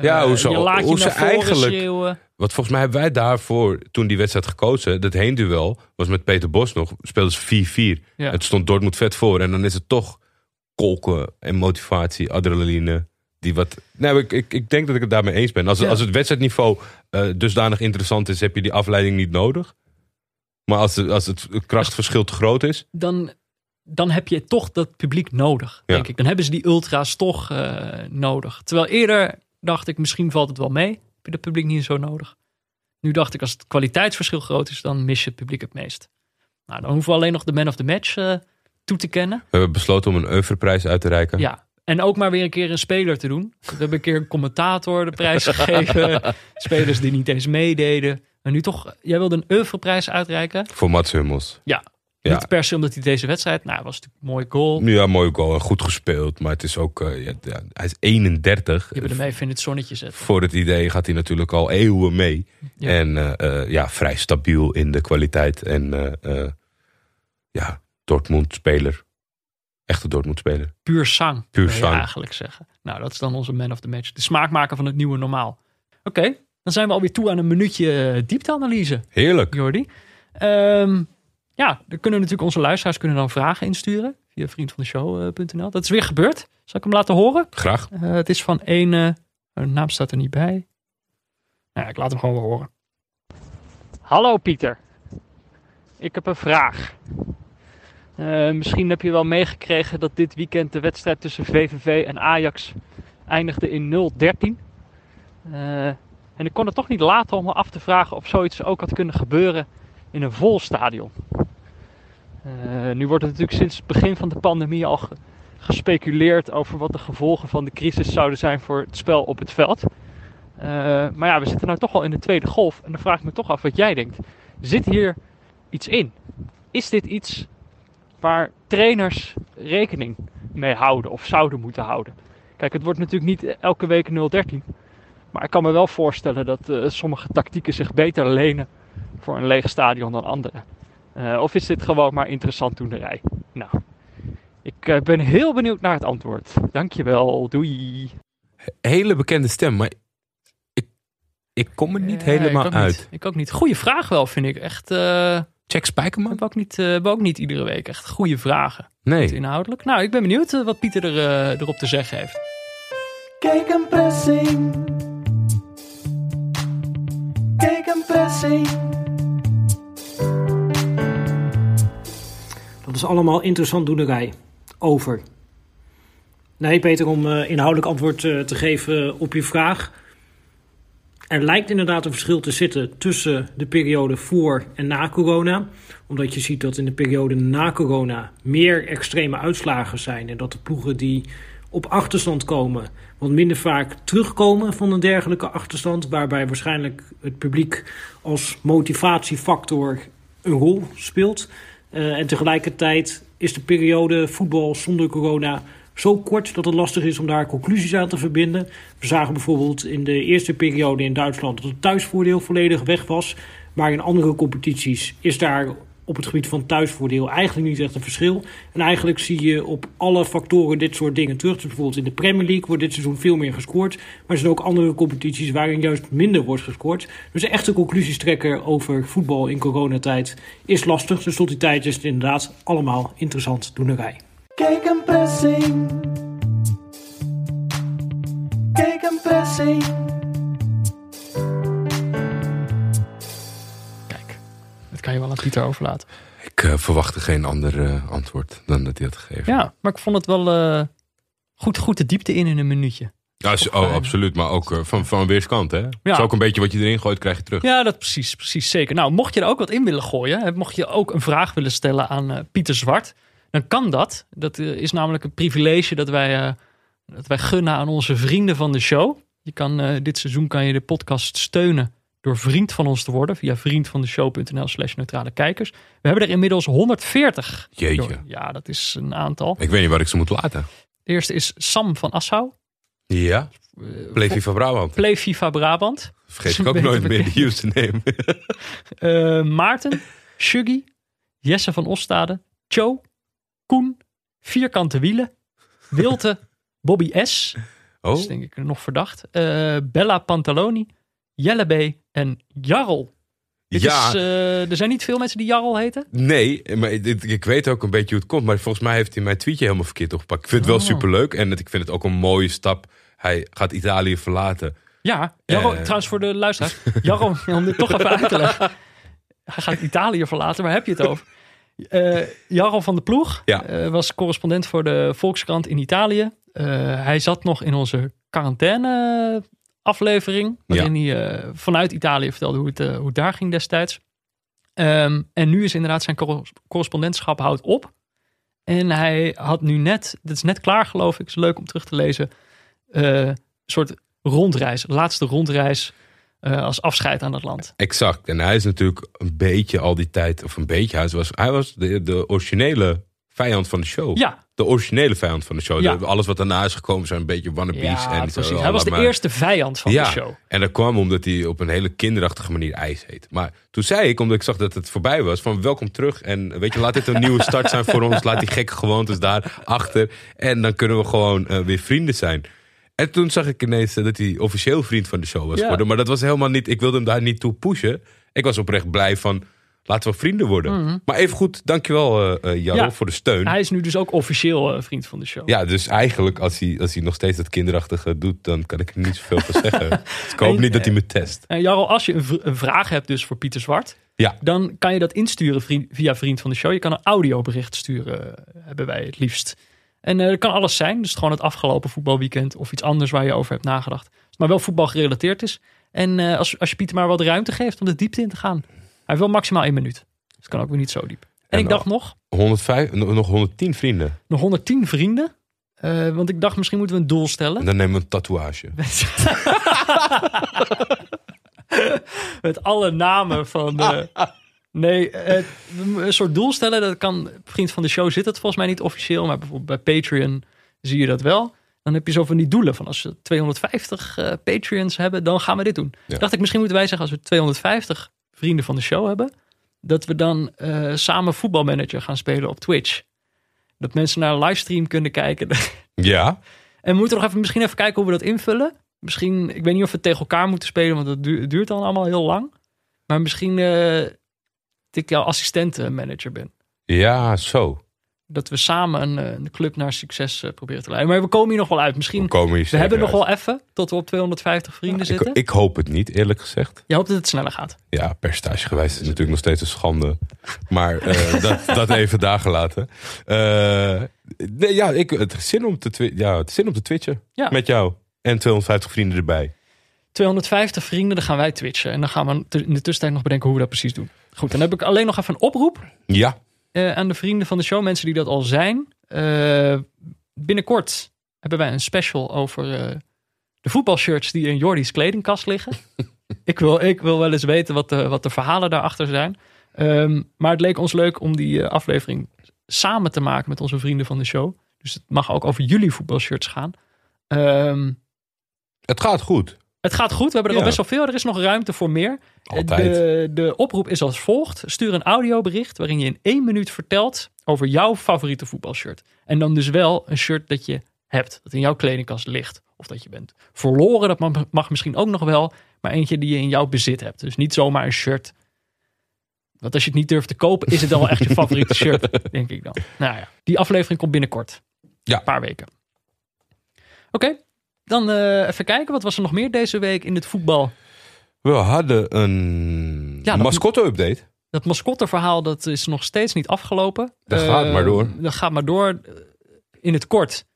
Ja, Eh, hoezo? Je laat je Hoe ze eigenlijk- schreeuwen. Want volgens mij hebben wij daarvoor, toen die wedstrijd gekozen, dat heenduel, was met Peter Bos nog, speelden ze 4-4. Ja. Het stond Dortmund vet voor. En dan is het toch kolken en motivatie, adrenaline. Die wat, nou, ik, ik, ik denk dat ik het daarmee eens ben. Als, Ja. als het wedstrijdniveau eh, dusdanig interessant is, heb je die afleiding niet nodig. Maar als, het- als het krachtverschil te groot is. dan, dan heb je toch dat publiek nodig, Ja. denk ik. Dan hebben ze die ultra's toch eh, nodig. Terwijl eerder dacht ik, misschien valt het wel mee. Heb je dat publiek niet zo nodig? Nu dacht ik, als het kwaliteitsverschil groot is, dan mis je het publiek het meest. Nou, dan hoeven we alleen nog de man of the match eh, toe te kennen. We hebben besloten om een Oeuvreprijs uit te reiken. Ja, en ook maar weer een keer een speler te doen. We hebben een keer een commentator de prijs gegeven. Spelers die niet eens meededen. En nu toch, jij wilde een Oeuvreprijs uitreiken. Voor Mats Hummels. Ja. Ja. Niet per se omdat hij deze wedstrijd, nou, was natuurlijk een mooi goal. Ja, mooi goal en goed gespeeld. Maar het is ook, eh, ja, hij is 31. Je hebt hem even in het zonnetje zetten. Voor het idee gaat hij natuurlijk al eeuwen mee. Ja. En eh, eh, ja, vrij stabiel in de kwaliteit. En ja, Dortmund-speler. Echte Dortmund-speler. Puur zang, Puur zang. eigenlijk zeggen. Nou, dat is dan onze man of the match. De smaakmaker van het nieuwe normaal. Oké, dan zijn we alweer toe aan een minuutje diepteanalyse, Heerlijk. Jordi. Ehm, ja, dan kunnen natuurlijk onze luisteraars kunnen dan vragen insturen via vriendvandeshow.nl. Dat is weer gebeurd. Zal ik hem laten horen? Graag. Eh, het is van een. de naam staat er niet bij. Nou, ja, ik laat hem gewoon weer horen. Hallo Pieter. Ik heb een vraag. Eh, misschien heb je wel meegekregen dat dit weekend de wedstrijd tussen VVV en Ajax eindigde in 0-13. Eh, en ik kon het toch niet laten om me af te vragen of zoiets ook had kunnen gebeuren in een vol stadion. Eh, nu wordt het natuurlijk sinds het begin van de pandemie al ge- gespeculeerd over wat de gevolgen van de crisis zouden zijn voor het spel op het veld. Eh, maar ja, we zitten nou toch al in de tweede golf en dan vraag ik me toch af wat jij denkt. Zit hier iets in? Is dit iets waar trainers rekening mee houden of zouden moeten houden? Kijk, het wordt natuurlijk niet elke week 0-13. Maar ik kan me wel voorstellen dat eh, sommige tactieken zich beter lenen voor een leeg stadion dan andere. Eh, of is dit gewoon maar interessant toenerij? Nou, Ik eh, ben heel benieuwd naar het antwoord. Dankjewel, doei. Hele bekende stem, maar ik, ik kom er niet Ja, helemaal ik uit. Niet. Ik ook niet. Goeie vraag wel, vind ik. Echt, eh Jack Spijkerman? hebben we ook niet, eh, we ook niet iedere week. Echt goede vragen. Goed Nee. inhoudelijk. Nou, ik ben benieuwd wat Pieter er, erop te zeggen heeft. Kijk een pressing. Kijk een pressing. Dat is allemaal interessant doenerij. Over. Nee, Peter, om eh, inhoudelijk antwoord eh, te geven op je vraag. Er lijkt inderdaad een verschil te zitten tussen de periode voor en na corona. Omdat je ziet dat in de periode na corona meer extreme uitslagen zijn. En dat de ploegen die op achterstand komen, wat minder vaak terugkomen van een dergelijke achterstand. Waarbij waarschijnlijk het publiek als motivatiefactor een rol speelt. Eh, en tegelijkertijd is de periode voetbal zonder corona zo kort dat het lastig is om daar conclusies aan te verbinden. We zagen bijvoorbeeld in de eerste periode in Duitsland dat het thuisvoordeel volledig weg was. Maar in andere competities is daar op het gebied van thuisvoordeel eigenlijk niet echt een verschil. En eigenlijk zie je op alle factoren dit soort dingen terug. Dus bijvoorbeeld in de Premier League wordt dit seizoen veel meer gescoord. Maar er zijn ook andere competities waarin juist minder wordt gescoord. Dus echte conclusies trekken over voetbal in coronatijd is lastig. Dus tot die tijd is het inderdaad allemaal interessant doenerij. Kijk een pressing. Kijk een pressing. Dat kan je wel aan Pieter overlaten. Ik eh, verwachtte geen ander eh, antwoord dan dat hij had gegeven. Ja, maar ik vond het wel eh, goed, goed de diepte in in een minuutje. Ja, is- oh, absoluut. Maar ook van, van weerskant, hè? Ja. Is ook een beetje wat je erin gooit, krijg je terug. Ja, dat precies, precies zeker. Nou, mocht je er ook wat in willen gooien, hè, mocht je ook een vraag willen stellen aan eh, Pieter Zwart, dan kan dat. Dat is namelijk een privilege dat wij, eh, dat wij gunnen aan onze vrienden van de show. Je kan, eh, dit seizoen kan je de podcast steunen door vriend van ons te worden via vriendvandeshow.nl slash neutrale kijkers. We hebben er inmiddels 140. Jeetje. Ja, dat is een aantal. Ik weet niet waar ik ze moet laten. De eerste is Sam van Assau. Ja. Plevi van Brabant. Play FIFA Brabant. Vergeet ik ook nooit meer de username. Eh, Maarten, Shuggy, Jesse van Ostade, Cho, Koen, Vierkante Wielen, Wilte, Bobby S. Dat Oh, is denk ik nog verdacht. eh, Bella Pantaloni, Jelle B. en Jarl. Dit ja. is, eh, er zijn niet veel mensen die Jarl heten. Nee, maar ik, ik weet ook een beetje hoe het komt. Maar volgens mij heeft hij mijn tweetje helemaal verkeerd opgepakt. Ik vind het wel Oh. superleuk. En het- ik vind het ook een mooie stap. Hij gaat Italië verlaten. Ja, Eh. trouwens voor de luisteraars. Jarl, om dit toch even uit te leggen. Hij gaat Italië verlaten, waar heb je het over? Eh Jarl van de Ploeg Ja. was correspondent voor de Volkskrant in Italië. Hij zat nog in onze quarantaine aflevering. Waarin hij eh, vanuit Italië vertelde hoe het, eh, hoe het daar ging destijds. Ehm, en nu is inderdaad zijn corres- correspondentschap houdt op. En hij had nu net, dat is net klaar geloof ik, is leuk om terug te lezen. eh, een soort rondreis, laatste rondreis als afscheid aan het land. Exact. En hij is natuurlijk een beetje al die tijd, of een beetje, hij was, hij was de, de originele vijand van de show. Ja, De originele vijand van de show. Ja. Alles wat daarna is gekomen zijn een beetje wannabes. ja en precies. zo, Hij was de eerste vijand van ja, de show. en dat kwam omdat hij op een hele kinderachtige manier ijs heet. Maar toen zei ik, omdat ik zag dat het voorbij was, van welkom terug. En weet je, laat dit een nieuwe start zijn voor ons. Laat die gekke gewoontes daar achter. En dan kunnen we gewoon eh, weer vrienden zijn. En toen zag ik ineens eh, dat hij officieel vriend van de show was Ja. geworden. Maar dat was helemaal niet, ik wilde hem daar niet toe pushen. Ik was oprecht blij van, laten we vrienden worden. Maar even goed, dankjewel uh, Jarro Mhm. Ja. voor de steun. Hij is nu dus ook officieel eh, vriend van de show. Ja, dus eigenlijk als hij, als hij nog steeds dat kinderachtige doet, dan kan ik er niet zoveel van zeggen. Dus ik hoop En, niet dat hij me test. En Jarl, als je een, vraag hebt dus voor Pieter Zwart, Ja, dan kan je dat insturen vriend- via vriend van de show. Je kan een audiobericht sturen, hebben wij het liefst. En dat kan alles zijn. Dus gewoon het afgelopen voetbalweekend of iets anders waar je over hebt nagedacht. Maar wel voetbal gerelateerd is. En als, als je Pieter maar wat ruimte geeft om de diepte in te gaan. Hij wel maximaal één minuut. Dus het kan ook weer niet zo diep. En, En ik dacht nog, 105, nog nog 110 vrienden. nog 110 vrienden. Eh, want ik dacht misschien moeten we een doel stellen. En dan nemen we een tatoeage. Met alle namen van de... Nee, eh, een soort doel stellen, dat kan... Vriend van de show zit het volgens mij niet officieel, maar bijvoorbeeld bij Patreon zie je dat wel. Dan heb je zo van die doelen van als we 250 eh, Patreons hebben, dan gaan we dit doen. Ja. Dacht ik, misschien moeten wij zeggen als we 250 vrienden van de show hebben, dat we dan eh, samen voetbalmanager gaan spelen op Twitch. Dat mensen naar een livestream kunnen kijken. Ja, en we moeten nog even, misschien even kijken hoe we dat invullen. Misschien, ik weet niet of we tegen elkaar moeten spelen, want dat du- duurt dan allemaal heel lang. Maar misschien eh dat ik jouw assistentenmanager ben. ja, zo. Dat we samen een, eh, een club naar succes eh, proberen te leiden. Maar we komen hier nog wel uit. Misschien, We komen hier we hebben nog wel even tot we op 250 vrienden Ik, zitten. ik hoop het niet, eerlijk gezegd. Je hoopt dat het sneller gaat. Ja, percentagegewijs is het natuurlijk nog steeds een schande. Maar eh, dat, dat even daar gelaten. Nee, ja, ik, het is zin om te, ja, het is zin om te twitchen Ja. met jou. En 250 vrienden erbij. 250 vrienden, dan gaan wij twitchen. En dan gaan we in de tussentijd nog bedenken hoe we dat precies doen. Goed, dan heb ik alleen nog even een oproep Ja, eh, aan de vrienden van de show. Mensen die dat al zijn. Eh, binnenkort hebben wij een special over eh, de voetbalshirts die in Jordi's kledingkast liggen. ik, wil, ik wil wel eens weten wat de, wat de verhalen daarachter zijn. Ehm, maar het leek ons leuk om die aflevering samen te maken met onze vrienden van de show. Dus het mag ook over jullie voetbalshirts gaan. Ehm, het gaat goed. Het gaat goed. We hebben er Ja. al best wel veel. Er is nog ruimte voor meer. Altijd. De, de oproep is als volgt. Stuur een audiobericht waarin je in één minuut vertelt over jouw favoriete voetbalshirt. En dan dus wel een shirt dat je hebt. Dat in jouw kledingkast ligt. Of dat je bent verloren. Dat mag, mag misschien ook nog wel. Maar eentje die je in jouw bezit hebt. Dus niet zomaar een shirt. Want als je het niet durft te kopen, is het dan wel echt je favoriete shirt. Denk ik dan. Nou ja, die aflevering komt binnenkort. Ja. Een paar weken. Oké, dan eh, even kijken. Wat was er nog meer deze week in het voetbal? We hadden een Ja, dat- mascotte-update. Dat mascotteverhaal dat is nog steeds niet afgelopen. Dat Eh, gaat maar door. Dat gaat maar door. Eh, In het kort.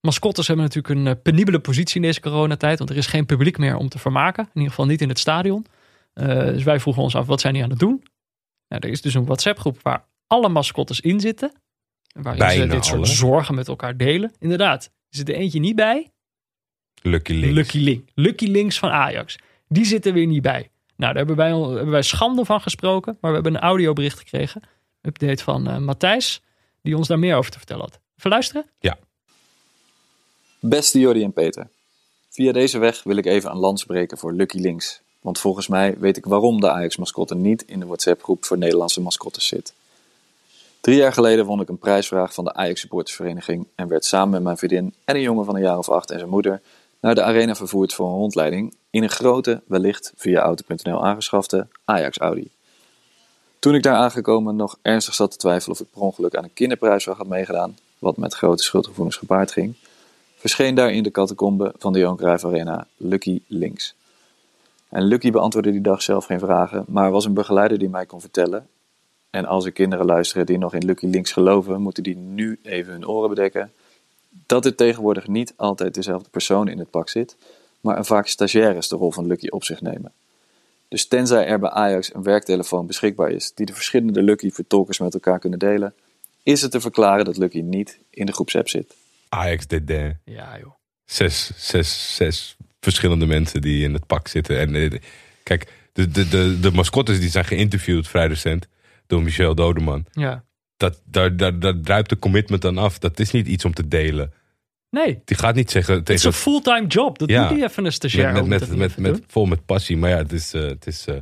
Mascottes hebben natuurlijk een eh, penibele positie in deze coronatijd. Want er is geen publiek meer om te vermaken. In ieder geval niet in het stadion. Eh, dus wij vroegen ons af, wat zijn die aan het doen? Nou, er is dus een WhatsApp groep waar alle mascottes in zitten. Waarin ze dit soort alle. zorgen met elkaar delen. Inderdaad. Er zit er eentje niet bij. Lucky Links. Lucky Link. Lucky Links van Ajax. Die zitten weer niet bij. Nou, daar hebben wij, al- hebben wij schande van gesproken. Maar we hebben een audiobericht gekregen. Update van eh, Matthijs. Die ons daar meer over te vertellen had. Even luisteren? Beste Jordi en Peter. Via deze weg wil ik even een lans breken voor Lucky Links. Want volgens mij weet ik waarom de Ajax-mascotte niet in de WhatsApp-groep voor Nederlandse mascottes zit. Drie jaar geleden won ik een prijsvraag van de Ajax-supportersvereniging en werd samen met mijn vriendin en een jongen van een jaar of acht en zijn moeder naar de arena vervoerd voor een rondleiding in een grote, wellicht via auto.nl aangeschafte Ajax-Audi. Toen ik daar aangekomen nog ernstig zat te twijfelen of ik per ongeluk aan een kinderprijsvraag had meegedaan, wat met grote schuldgevoelens gepaard ging, verscheen daar in de catacombe van de Johan Cruijff Arena Lucky Links. En Lucky beantwoordde die dag zelf geen vragen, maar was een begeleider die mij kon vertellen. En als er kinderen luisteren die nog in Lucky Links geloven, moeten die nu even hun oren bedekken. Dat er tegenwoordig niet altijd dezelfde persoon in het pak zit, maar een vaak stagiaires de rol van Lucky op zich nemen. Dus tenzij er bij Ajax een werktelefoon beschikbaar is die de verschillende Lucky-vertolkers met elkaar kunnen delen, is het te verklaren dat Lucky niet in de groepsapp zit. Ajax DD. Ja, joh. Zes, zes, zes verschillende mensen die in het pak zitten. En eh, kijk, de, de, de, de mascottes die zijn geïnterviewd vrij recent door Michel Dodeman. Ja. Dat, daar, daar, daar druipt de commitment aan af. Dat is niet iets om te delen. Nee, Die gaat niet zeggen het is tegen een fulltime job. Dat Ja. doet hij even een stagiair. met, met, met, met, met, vol met passie. Maar ja, het is, eh, het is eh,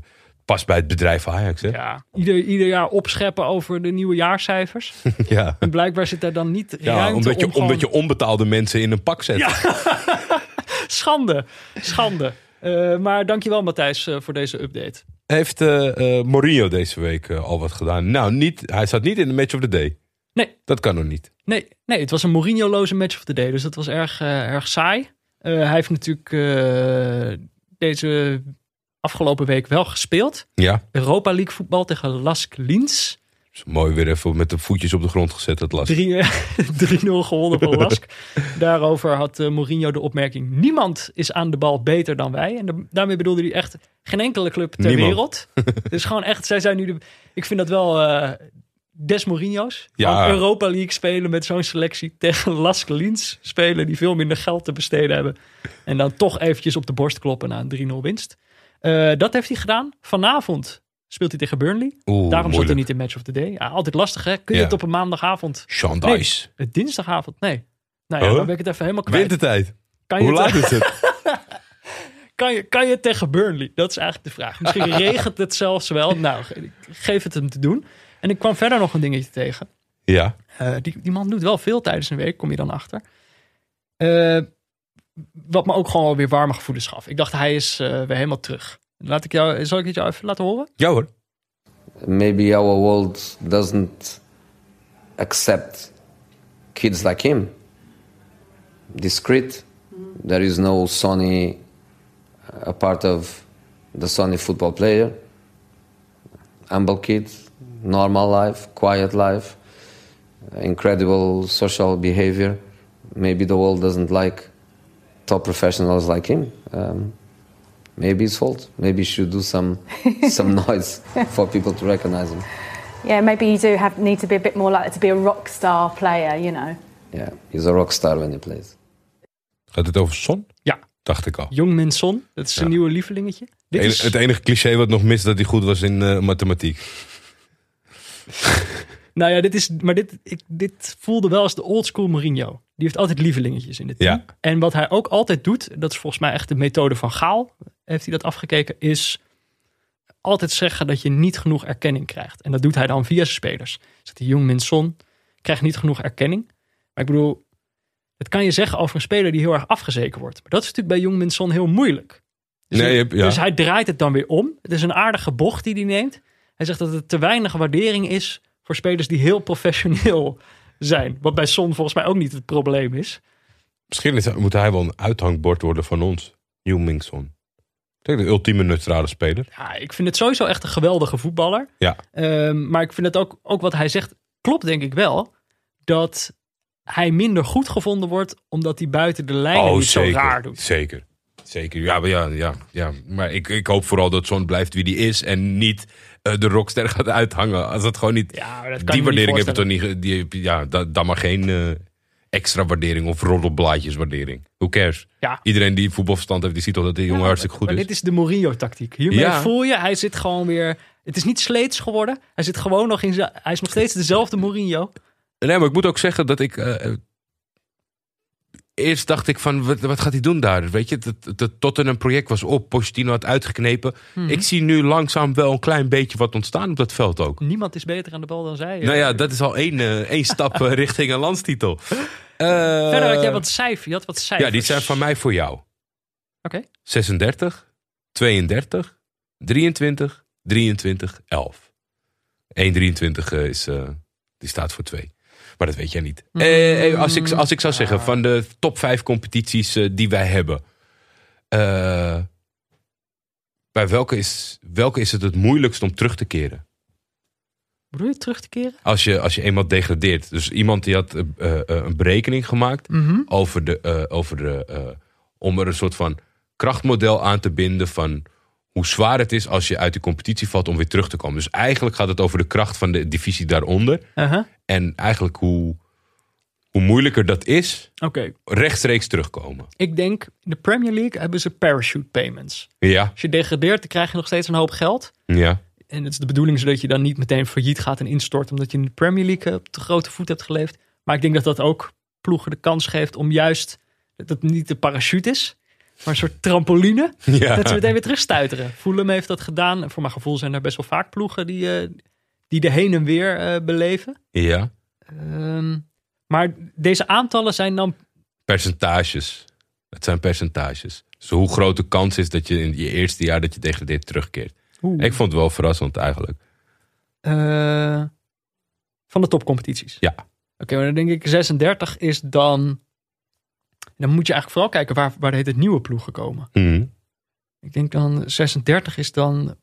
past bij het bedrijf Ajax. Hè? Ja. Ja, ieder, ieder jaar opscheppen over de nieuwe jaarcijfers. Ja. En blijkbaar zit daar dan niet ruimte omdat, je, om gewoon- omdat je onbetaalde mensen in een pak zet. Schande, schande. Eh, maar dankjewel Matthijs eh, voor deze update. Heeft eh, eh, Mourinho deze week eh, al wat gedaan? Nou, niet, hij zat niet in de match of the day. Nee, Dat kan nog niet. Nee, nee, het was een Mourinho-loze match of the day. Dus dat was erg, erg saai. Hij heeft natuurlijk deze afgelopen week wel gespeeld. Ja, Europa League voetbal tegen Lask Linz. 3-0 mooi weer even met de voetjes op de grond gezet. Dat last. gewonnen van Lask. Daarover had eh, Mourinho de opmerking... niemand is aan de bal beter dan wij. En da- daarmee bedoelde hij echt geen enkele club ter Niemand. wereld. dus gewoon echt, zij zijn nu de... Ik vind dat wel eh, des Mourinho's. Ja. Europa League spelen met zo'n selectie tegen Lask Linz spelen... die veel minder geld te besteden hebben. En dan toch eventjes op de borst kloppen na een 3-0 winst. Eh, dat heeft hij gedaan. Vanavond speelt hij tegen Burnley. Oeh, Daarom zit hij niet in Match of the Day. Ja, altijd lastig hè. Kun je Ja. het op een maandagavond... Sean Dice. het dinsdagavond, nee. Nou ja, Oh? dan ben ik het even helemaal kwijt. Wintertijd. Kan je, Hoe laat is het? kan, je, kan je tegen Burnley? Dat is eigenlijk de vraag. Misschien regent het zelfs wel. Nou, ge- geef het hem te doen. En ik kwam verder nog een dingetje tegen. Ja. Eh, die, die man doet wel veel tijdens een week, kom je dan achter. Eh, wat me ook gewoon weer warme gevoelens gaf. Ik dacht, hij is eh, weer helemaal terug. Laat ik jou, zal ik het jou even laten horen? Ja hoor. maybe our world doesn't accept kids like him. Discreet. There is no Sonny a part of the Sonny football player. Humble kid, normal life, quiet life, incredible social behavior. Maybe the world doesn't like top professionals like him. Um, maybe it's fault. Maybe he should do some some noise for people to recognize him. Yeah, maybe you do have need to be a bit more likely to be a rock star player, you know. Yeah, he's a rock star when he plays. Gaat het over Son? Ja. Dacht ik al. Jongmin Son, dat is zijn Ja. nieuwe lievelingetje. Dit En- is, Het enige cliché wat nog mist, dat hij goed was in eh, mathematiek. nou ja, dit is, maar dit, ik, dit voelde wel als de oldschool Mourinho. Die heeft altijd lievelingetjes in het team. Ja. En wat hij ook altijd doet, dat is volgens mij echt de methode van Gaal, heeft hij dat afgekeken, is altijd zeggen dat je niet genoeg erkenning krijgt. En dat doet hij dan via zijn spelers. Dus die Jongmin Son krijgt niet genoeg erkenning. Maar ik bedoel, dat kan je zeggen over een speler die heel erg afgezeken wordt. Maar dat is natuurlijk bij Jongmin Son heel moeilijk. Dus, Nee, je hebt- ja. dus hij draait het dan weer om. Het is een aardige bocht die hij neemt. Hij zegt dat het te weinig waardering is voor spelers die heel professioneel zijn. Wat bij Son volgens mij ook niet het probleem is. Misschien is, moet hij wel een uithangbord worden van ons. Ming Son. Denk de ultieme neutrale speler. Ja, ik vind het sowieso echt een geweldige voetballer. Ja. Ehm, maar ik vind het ook, ook wat hij zegt, klopt denk ik wel. Dat hij minder goed gevonden wordt omdat hij buiten de lijnen niet zo raar doet. Zeker. Zeker. Ja, maar, ja, ja, ja. maar ik, ik hoop vooral dat Son blijft wie die is. En niet eh, de rockster gaat uithangen. Als het gewoon niet... Ja, dat kan die waardering heb je toch niet... Die, ja, da- dan maar geen eh, extra waardering of roddelblaadjes waardering. Who cares? Ja. Iedereen die voetbalverstand heeft, die ziet toch dat die jongen hartstikke goed maar is. dit is de Mourinho-tactiek. Hiermee Ja. voel je, hij zit gewoon weer... Het is niet sleets geworden. Hij zit gewoon nog in zijn... Hij is nog steeds dezelfde Mourinho. Nee, maar ik moet ook zeggen dat ik. eh, eerst dacht ik van, wat, wat gaat hij doen daar? Weet je, tot er een project was op, Pochettino had uitgeknepen. Mhm. Ik zie nu langzaam wel een klein beetje wat ontstaan op dat veld ook. Niemand is beter aan de bal dan zij. Nou ja, dat is al één, eh, één stap eh, richting een landstitel. Verder had jij wat cijfers. Je had wat cijfers. Ja, die zijn van mij voor jou. Oké. 36, 32, 23, 23, 11. 1, 23 eh, is, eh, die staat voor 2. Maar dat weet jij niet. Eh, eh, als, ik, als ik zou zeggen, van de top 5 competities eh, die wij hebben. eh, bij welke is, welke is het het moeilijkst om terug te keren? Bedoel je terug te keren? Als je, als je eenmaal degradeert. Dus iemand die had een berekening gemaakt Mhm. over de, over de om er een soort van krachtmodel aan te binden van hoe zwaar het is als je uit de competitie valt om weer terug te komen. Dus eigenlijk gaat het over de kracht van de divisie daaronder. Uh-huh. En eigenlijk hoe, hoe moeilijker dat is, rechtstreeks terugkomen. Ik denk, in de Premier League hebben ze parachute payments. Ja, Als je degradeert, dan krijg je nog steeds een hoop geld. ja. En het is de bedoeling zodat je dan niet meteen failliet gaat en instort. Omdat je in de Premier League op de grote voet hebt geleefd. Maar ik denk dat dat ook ploegen de kans geeft om juist... Dat het niet de parachute is, maar een soort trampoline. ja. Dat ze meteen weer terugstuiteren. Fulham heeft dat gedaan. Voor mijn gevoel zijn er best wel vaak ploegen die, eh, die de heen en weer eh, beleven. ja. Ehm, maar deze aantallen zijn dan Percentages. Het zijn percentages. Dus hoe groot de kans is dat je in je eerste jaar dat je degradeert terugkeert. Oeh. Ik vond het wel verrassend eigenlijk. eh, van de topcompetities. Ja. Oké, maar dan denk ik 36 is dan... Dan moet je eigenlijk vooral kijken waar, waar heet het nieuwe ploegen komen. Mhm. Ik denk dan 36 is dan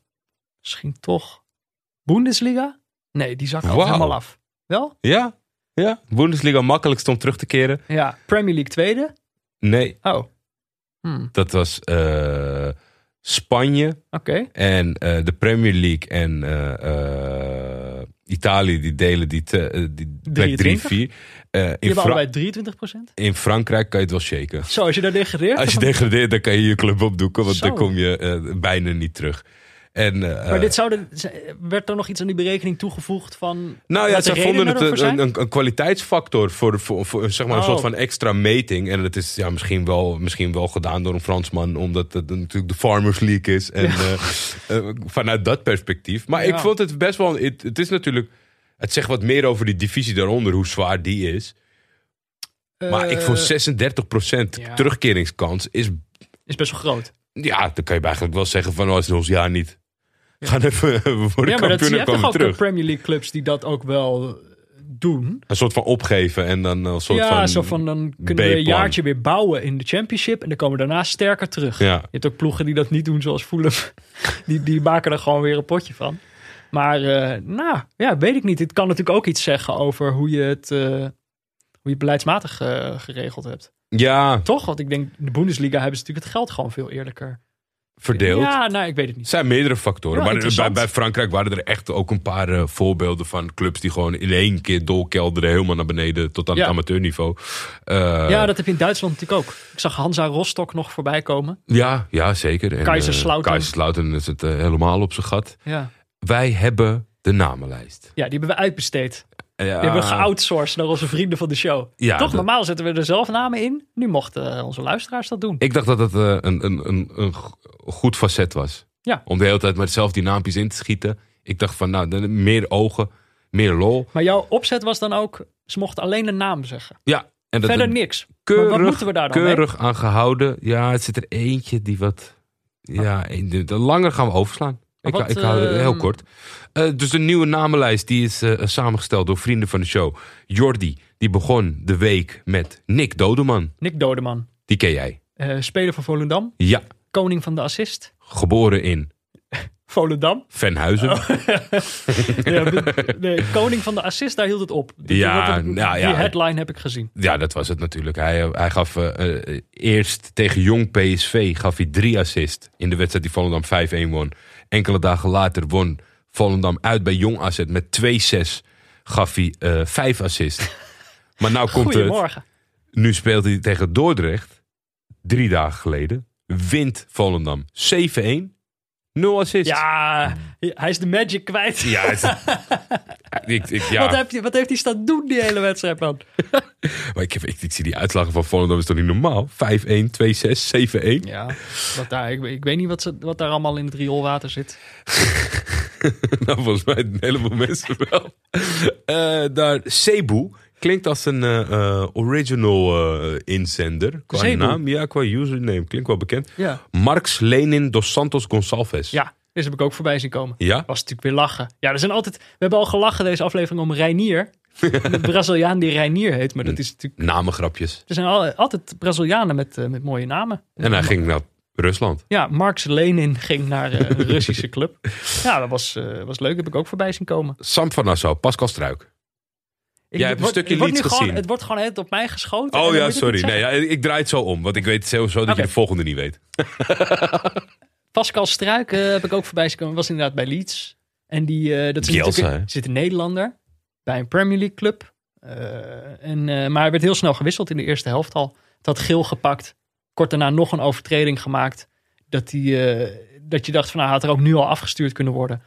misschien toch Bundesliga? Nee, die zakt al Wauw. helemaal af. Wel? Ja, ja. Bundesliga makkelijkst om terug te keren. Ja. Premier League tweede? Nee, Oh. Hmm, dat was eh, Spanje Oké. en eh, de Premier League en eh, eh, Italië die delen die, te, die plek 3, 23? 4. Eh, Die in, hebben allebei 23% in Frankrijk kan je het wel shaken. Zo, als je daar degradeert... Als je dan- degradeert, dan kan je je club opdoeken, want Zo. dan kom je bijna niet terug. En, eh, Maar dit werd er nog iets aan die berekening toegevoegd van... Nou ja, zij vonden het een, een, een kwaliteitsfactor voor, voor, voor zeg maar een Oh. soort van extra meting. En het is ja, misschien, wel, misschien wel gedaan door een Fransman, omdat het natuurlijk de Farmers League is. En eh, eh, vanuit dat perspectief. Maar ik vond het best wel. Het, het is natuurlijk. Het zegt wat meer over die divisie daaronder, hoe zwaar die is. Maar ik vond 36% ja. terugkeringskans is... Is best wel groot. Ja, dan kan je eigenlijk wel zeggen van, oh, is ons jaar niet. Gaan even voor de ja, maar dat, je kampioen en hebt toch ook terug. de Premier League clubs die dat ook wel doen. Een soort van opgeven en dan een soort ja, van... zo van dan kunnen we een jaartje weer bouwen in de championship en dan komen we daarna sterker terug. Ja. Je hebt ook ploegen die dat niet doen, zoals Fulham. Die, die maken er gewoon weer een potje van. Maar, eh, nou, ja, weet ik niet. Het kan natuurlijk ook iets zeggen over hoe je het, eh, hoe je het beleidsmatig eh, geregeld hebt. Ja, Toch? Want ik denk, de Bundesliga hebben ze natuurlijk het geld gewoon veel eerlijker. Verdeeld. Ja, nou, ik weet het Het niet. zijn meerdere factoren. Ja, maar bij, bij Frankrijk waren er echt ook een paar eh, voorbeelden van clubs die gewoon in één keer dolkelderden helemaal naar beneden tot aan Ja. het amateurniveau. Eh, ja, dat heb je in Duitsland natuurlijk ook. Ik zag Hansa Rostock nog voorbij komen. ja, ja, zeker. En, Kaiserslautern. eh, Kaiserslautern is het helemaal op zijn gat. Ja. Wij hebben de namenlijst. ja, die hebben we uitbesteed. Ja, Die hebben we geoutsourced naar onze vrienden van de show. Ja, Toch, dat- normaal zetten we er zelf namen in. Nu mochten eh, onze luisteraars dat doen. Ik dacht dat het eh, een, een, een, een go- goed facet was. Ja. Om de hele tijd met zelf die naampjes in te schieten. Ik dacht van, nou, meer ogen, meer lol. Maar jouw opzet was dan ook, ze mochten alleen de naam zeggen. Ja, en dat Verder niks. keurig, maar wat moeten we daar dan mee? keurig aan gehouden. Ja, het zit er eentje die wat... Ja, een- de, de langer gaan we overslaan. Ik, wat, ik hou het ehm, heel kort. Eh, dus de nieuwe namenlijst die is eh, samengesteld door vrienden van de show. Jordi, die begon de week met Nick Dodeman. Nick Dodeman, Die ken jij. eh, speler van Volendam. Ja, Koning van de assist. geboren in Volendam. Venhuizen. Oh. Ja, de, koning van de assist, daar hield het op. Die- Ja, nou ja. headline heb ik gezien. Ja, dat was het natuurlijk. Hij, hij gaf eerst tegen jong PSV gaf hij drie assists in de wedstrijd die Volendam 5-1 won. Enkele dagen later won Volendam uit bij Jong AZ met 2-6. Gaf hij eh, vijf assists. Maar nou komt het. Goedemorgen. Nu speelt hij tegen Dordrecht. Drie dagen geleden. Wint Volendam 7-1. Nul assists. Ja, hij is de magic kwijt. Ja, het- ik, ik, ja. Wat, heeft hij, wat heeft hij staan doen die hele wedstrijd, man? Maar ik, heb- ik, ik zie die uitslagen van Volendam is toch niet normaal? 5-1, 2-6, 7-1. Ja, wat daar, ik, ik weet niet wat, ze, wat daar allemaal in het rioolwater zit. nou, volgens mij een heleboel mensen wel. Eh, daar, Cebu klinkt als een eh, eh, original eh, inzender. Qua Cebu? naam, ja, qua username. Klinkt wel bekend. Ja. Marx Lenin dos Santos Gonçalves. Ja, deze heb ik ook voorbij zien komen. Ja? Was natuurlijk weer lachen. Ja, er zijn altijd. We hebben al gelachen deze aflevering om Reinier. De Braziliaan die Reinier heet, maar dat is natuurlijk. Namengrapjes. Er zijn al, altijd Brazilianen met, eh, met mooie namen. En hij ging naar Rusland. Ja, Marx Lenin ging naar eh, een Russische club. Ja, dat was, eh, was leuk. Heb ik ook voorbij zien komen. Sam van Nassau, Pascal Struik. Ik, Jij het hebt een wordt- stukje Leeds nu gewoon- gezien. Het wordt gewoon het op mij geschoten. en Oh ja, sorry. Nee, ja, ik draai het zo om. Want ik weet sowieso dat je de volgende niet weet. Pascal Struik eh, heb ik ook voorbij zien komen. Was inderdaad bij Leeds. En die, eh, dat Bielsa, zit een Nederlander bij een Premier League club. Eh, en, eh, maar hij werd heel snel gewisseld in de eerste helft al. Het had geel gepakt. Kort daarna nog een overtreding gemaakt. Dat, die, eh, dat je dacht van nou had er ook nu al afgestuurd kunnen worden.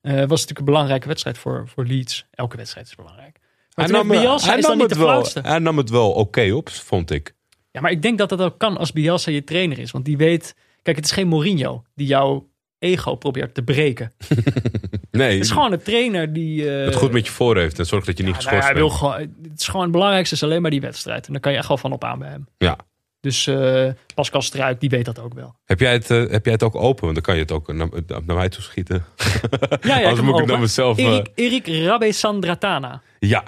Eh was natuurlijk een belangrijke wedstrijd voor, voor Leeds. Elke wedstrijd is belangrijk. Maar Bielsa hij is dan nam niet het de wel, hij nam het wel oké op, vond ik. Ja, maar ik denk dat dat ook kan als Bielsa je trainer is. Want die weet... Kijk, het is geen Mourinho die jouw ego probeert te breken. Nee, Het is gewoon een trainer die... eh, het goed met je voor heeft en zorgt dat je niet nou, geschorst hij wil gewoon, Het is gewoon het belangrijkste is alleen maar die wedstrijd. En daar kan je echt wel van op aan bij hem. Ja. Dus eh, Pascal Struik, die weet dat ook wel. Heb jij, het, eh, heb jij het ook open? Want dan kan je het ook naar, naar mij toe schieten. Ja, ja, Anders moet ik naar mezelf... Erik, Erik Rabesandratana. ja,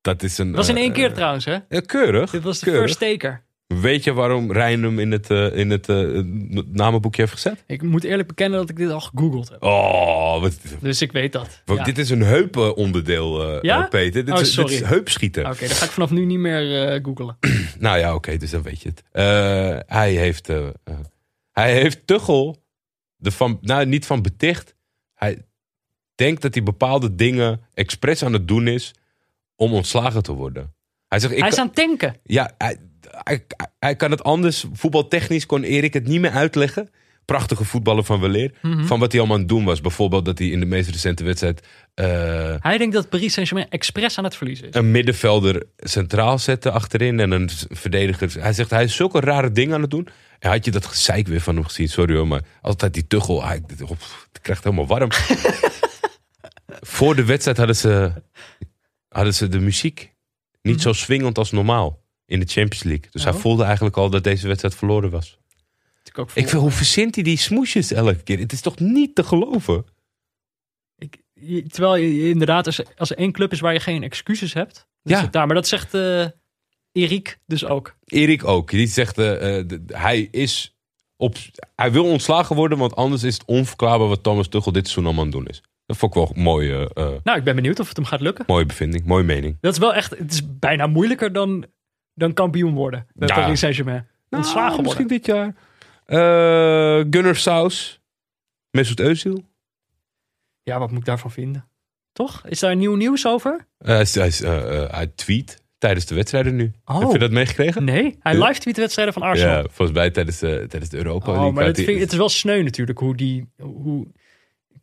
dat is een... Dat was in één keer trouwens, hè? ja, keurig. Dit was de keurig. first taker. Weet je waarom Rijn hem in het, eh, in het eh, namenboekje heeft gezet? Ik moet eerlijk bekennen dat ik dit al gegoogeld heb. Oh, wat, Dus ik weet dat. wat- Ja. dit is een heupenonderdeel, Ja? eh, Peter. Dit, Oh, is, dit is heupschieten. Oké, dan ga ik vanaf nu niet meer googelen. Nou ja, oké, dus dan weet je het. Hij heeft, hij heeft Tuchel de van, nou niet van beticht. Hij denkt dat hij bepaalde dingen expres aan het doen is om ontslagen te worden. Hij zegt, ik Hij is aan het tanken. ja, hij, hij, hij kan het anders. Voetbaltechnisch kon Erik het niet meer uitleggen. Prachtige voetballer van weleer. Mhm. Van wat hij allemaal aan het doen was. Bijvoorbeeld dat hij in de meest recente wedstrijd eh, Hij denkt dat Paris Saint-Germain expres aan het verliezen is. een middenvelder centraal zette achterin en een verdediger. Hij zegt hij is zulke rare dingen aan het doen. En had je dat gezeik weer van hem gezien? Sorry hoor, maar altijd die tuchel. Hij, het krijgt helemaal warm. Voor de wedstrijd hadden ze, hadden ze de muziek niet zo swingend als normaal in de Champions League. Dus hij Oh. voelde eigenlijk al dat deze wedstrijd verloren was. Ik, ook Ik vind, hoe verzint hij die smoesjes elke keer? Het is toch niet te geloven? ik, je- terwijl je, je inderdaad, als als er één club is waar je geen excuses hebt, dan Ja. is het daar. Maar dat zegt eh Erik dus ook. Erik ook. Die zegt, eh, eh, hij is op, hij wil ontslagen worden, want anders is het onverklaarbaar wat Thomas Tuchel dit seizoen allemaal aan het doen is. Dat vond ik wel een mooie, eh, Nou, ik ben benieuwd of het hem gaat lukken. mooie bevinding, mooie mening. Dat is wel echt, het is bijna moeilijker dan, dan kampioen worden bij Ja. Paris Saint-Germain. Ontslagen Nou, worden. misschien dit jaar. Eh Gunnar Saus, Mesut Özil. Ja, wat moet ik daarvan vinden? Toch? Is daar nieuw nieuws over? Eh, hij, is- eh, hij tweet tijdens de wedstrijden nu. Oh. Heb je dat meegekregen? Nee, hij live tweet wedstrijden van Arsenal. Ja, volgens mij tijdens de, tijdens de Europa Oh, maar ik- het is wel sneu natuurlijk hoe die hoe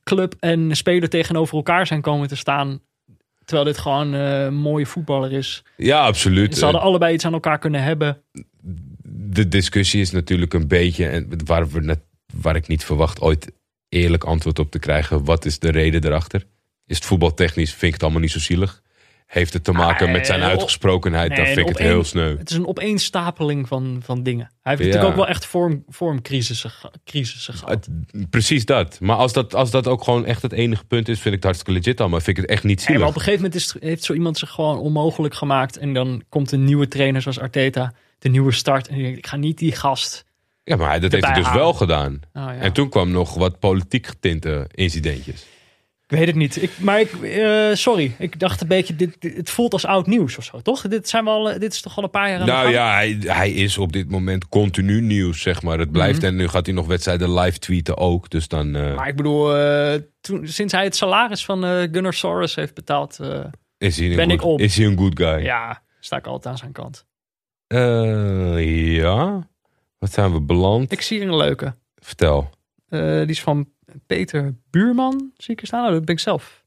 club en speler tegenover elkaar zijn komen te staan. Terwijl dit gewoon eh, een mooie voetballer is. Ja, absoluut. Ze hadden allebei iets aan elkaar kunnen hebben. de discussie is natuurlijk een beetje, en waar, we net, waar ik niet verwacht ooit eerlijk antwoord op te krijgen. Wat is de reden erachter? Is het voetbaltechnisch, vind ik het allemaal niet zo zielig. Heeft het te maken Ah, met zijn eh, uitgesprokenheid, nee, dan vind ik het heel sneu. Het is een opeenstapeling van, van dingen. Hij heeft Ja. natuurlijk ook wel echt vorm, vormcrisissen ge- crisissen gehad. Precies dat. Maar als dat, als dat ook gewoon echt het enige punt is, vind ik het hartstikke legit allemaal. Vind ik het echt niet Nee, maar zielig. op een gegeven moment is, heeft zo iemand zich gewoon onmogelijk gemaakt. En dan komt een nieuwe trainer zoals Arteta. De nieuwe start. En denkt, ik ga niet die gast. Ja, maar dat heeft hij dus wel gedaan. Oh, ja. En toen kwam nog wat politiek getinte incidentjes. Ik weet het niet. Ik, maar ik, eh, sorry, ik dacht een beetje, dit, dit- het voelt als oud nieuws of zo, toch? Dit, zijn we al, eh, dit is toch al een paar jaar aan Nou ja, hij, hij is op dit moment continu nieuws, zeg maar. Het blijft Mhm. en nu gaat hij nog wedstrijden live tweeten ook. Dus dan eh, Maar ik bedoel, toen, sinds hij het salaris van Gunnar Soros heeft betaald, is, hij een ben good, ik op. is hij een good guy. ja, sta ik altijd aan zijn kant. Ja. Wat zijn we beland? Ik zie een leuke. Vertel. Die is van Peter Buurman, zie ik er staan. Oh, dat ben ik zelf.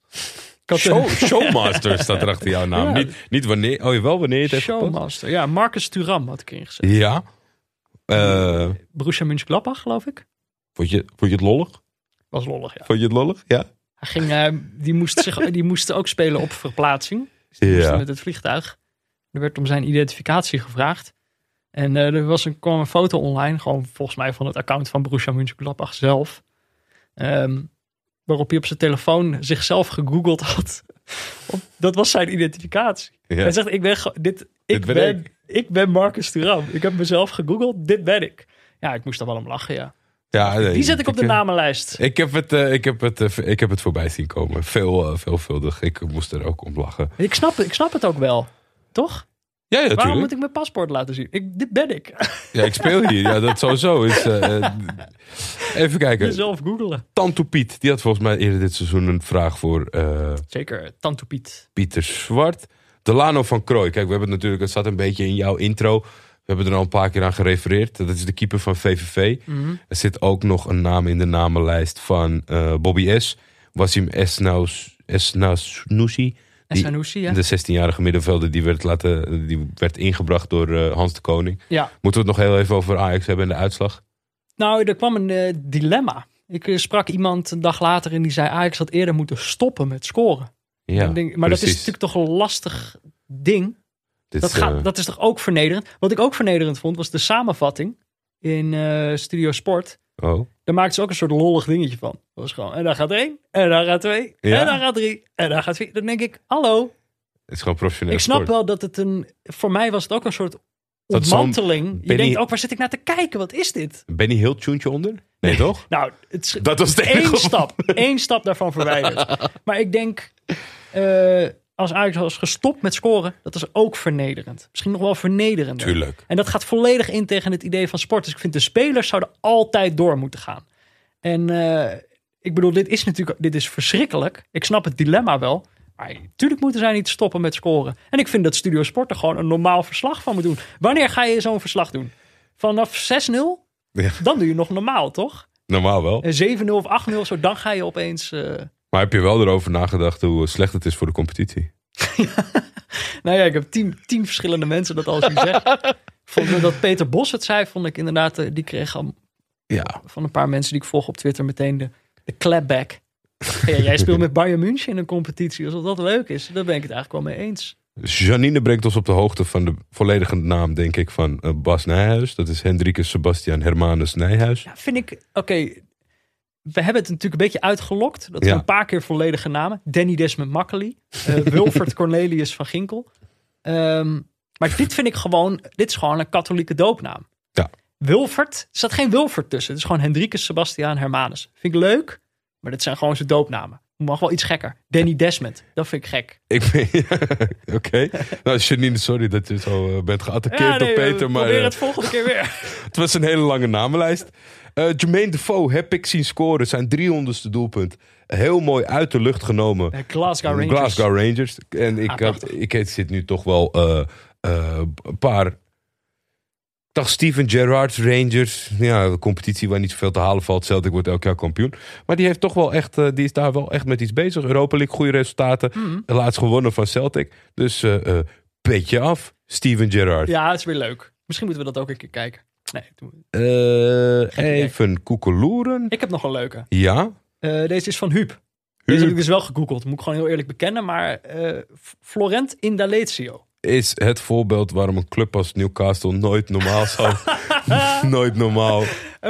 Ik had, Show, eh, Showmaster staat er achter jouw naam. Ja. Niet, niet wanneer. Oh, wel wanneer het heeft. Showmaster. Ja, Marcus Thuram had ik erin gezet. Ja. Eh, Borussia Mönchengladbach, geloof ik. vond, je, vond je het lollig? Was lollig, ja. Vond je het lollig? Ja. Hij ging, eh, die, moest zich, die moest ook spelen op verplaatsing. Dus die Ja. met het vliegtuig. Er werd om zijn identificatie gevraagd. En er was een, kwam een foto online, gewoon volgens mij van het account van Borussia Mönchengladbach zelf. Ehm, waarop hij op zijn telefoon zichzelf gegoogeld had. Dat was zijn identificatie. Ja. Hij zegt, ik ben, dit, ik, ben ben, ik. ik. ben Marcus Thuram. Ik heb mezelf gegoogeld, dit ben ik. Ja, ik moest er wel om lachen, ja. ja nee, Die zet ik op de eh, namenlijst. Ik heb, het, eh, ik, heb het, eh, ik heb het voorbij zien komen. Veel, eh, veelvuldig. Ik moest er ook om lachen. Ik snap, ik snap het ook wel, toch? Ja, ja, Waarom moet ik mijn paspoort laten zien? Ik, dit ben ik. Ja, ik speel hier. Ja, dat sowieso is. eh, eh, even kijken. Jezelf googelen. Tanto Piet, die had volgens mij eerder dit seizoen een vraag voor eh, Zeker, Tanto Piet. Pieter Zwart. Delano van Krooi. Kijk, we hebben het natuurlijk, het zat een beetje in jouw intro. We hebben er al een paar keer aan gerefereerd. Dat is de keeper van VVV. Mhm. Er zit ook nog een naam in de namenlijst van eh, Bobby S. Wassim Esnaus, Esnausnoussi. En Die- Sanusi, ja. De 16-jarige middenvelder die werd, laten, die werd ingebracht door eh, Hans de Koning. ja. Moeten we het nog heel even over Ajax hebben en de uitslag? Nou, er kwam een eh, dilemma. Ik eh, sprak iemand een dag later en die zei... Ajax had eerder moeten stoppen met scoren. Ja, Ik denk, maar dat is natuurlijk toch een lastig ding. Dit Dat, is, gaat, dat is toch ook vernederend? Wat ik ook vernederend vond, was de samenvatting in Studio Sport. Oh, Daar maakten ze ook een soort lollig dingetje van. Dat was gewoon, en daar gaat één, en daar gaat twee, Ja. en daar gaat drie, en daar gaat vier. Dan denk ik, hallo, het is gewoon professioneel Ik snap sport. wel dat het een. Voor mij was het ook een soort Dat zo'n ontmanteling. Je Benny- denkt ook, waar zit ik naar te kijken? Wat is dit? Ben je heel tuentje onder? Nee, toch? Nou, het is Dat was de één stap. één stap daarvan verwijderd. Maar ik denk, eh, als Ajax was gestopt met scoren, dat is ook vernederend. Misschien nog wel vernederend. Tuurlijk. En dat gaat volledig in tegen het idee van sport. Dus ik vind de spelers zouden altijd door moeten gaan. En eh, ik bedoel, dit is natuurlijk dit is verschrikkelijk. Ik snap het dilemma wel. Maar natuurlijk moeten zij niet stoppen met scoren. En ik vind dat Studio Sport er gewoon een normaal verslag van moet doen. Wanneer ga je zo'n verslag doen? Vanaf 6-0? Ja. Dan doe je nog normaal, toch? Normaal wel. En 7-0 of 8-0, zo dan ga je opeens... eh, Maar heb je wel erover nagedacht hoe slecht het is voor de competitie? Nou ja, ik heb tien, tien verschillende mensen dat al zien zeggen. Vond dat Peter Bos het zei, vond ik inderdaad... eh, Die kreeg al Ja. van een paar mensen die ik volg op Twitter meteen de, de clapback. Ja, jij speelt met Bayern München in een competitie. Als dat leuk is, daar ben ik het eigenlijk wel mee eens. Janine brengt ons op de hoogte van de volledige naam, denk ik, van eh, Bas Nijhuis. Dat is Hendrikus Sebastian Hermanus Nijhuis. Ja, vind ik, oké. We hebben het natuurlijk een beetje uitgelokt. Dat Ja. een paar keer volledige namen. Danny Desmond Makkely. Wilfred Cornelius van Ginkel. Ehm, maar dit vind ik gewoon, dit is gewoon een katholieke doopnaam. Ja. Wilfred, er staat geen Wilfred tussen. Het is gewoon Hendrikus Sebastian Hermanus. Vind ik leuk, maar dit zijn gewoon zijn doopnamen. Mag wel iets gekker. Danny Desmond, dat vind ik gek. Ik ben, Oké. Nou, Janine, sorry dat je zo eh, bent geattaqueerd door nee, Peter. Maar probeer eh, het volgende keer weer. het was een hele lange namenlijst. Eh Jermaine Defoe heb ik zien scoren. Zijn 300ste doelpunt. Heel mooi uit de lucht genomen. Eh, Glasgow Rangers. Glasgow Rangers. En ik, Ah, had, ik het zit nu toch wel eh, een paar... Dag Steven Gerrard, Rangers. Ja, een competitie waar niet zoveel te halen valt. Celtic wordt elk jaar kampioen. Maar die, heeft toch wel echt, die is daar wel echt met iets bezig. Europa League, goede resultaten. Mhm. Laatst gewonnen van Celtic. Dus petje af, Steven Gerrard. Ja, het is weer leuk. Misschien moeten we dat ook een keer kijken. Nee, Eh, even koekeloeren. ik heb nog een leuke. Ja. Eh, deze is van Huub. Deze heb ik dus wel gegoogeld. Moet ik gewoon heel eerlijk bekennen. Maar F- Florent Indalecio. Is het voorbeeld waarom een club als Newcastle nooit normaal zal, nooit normaal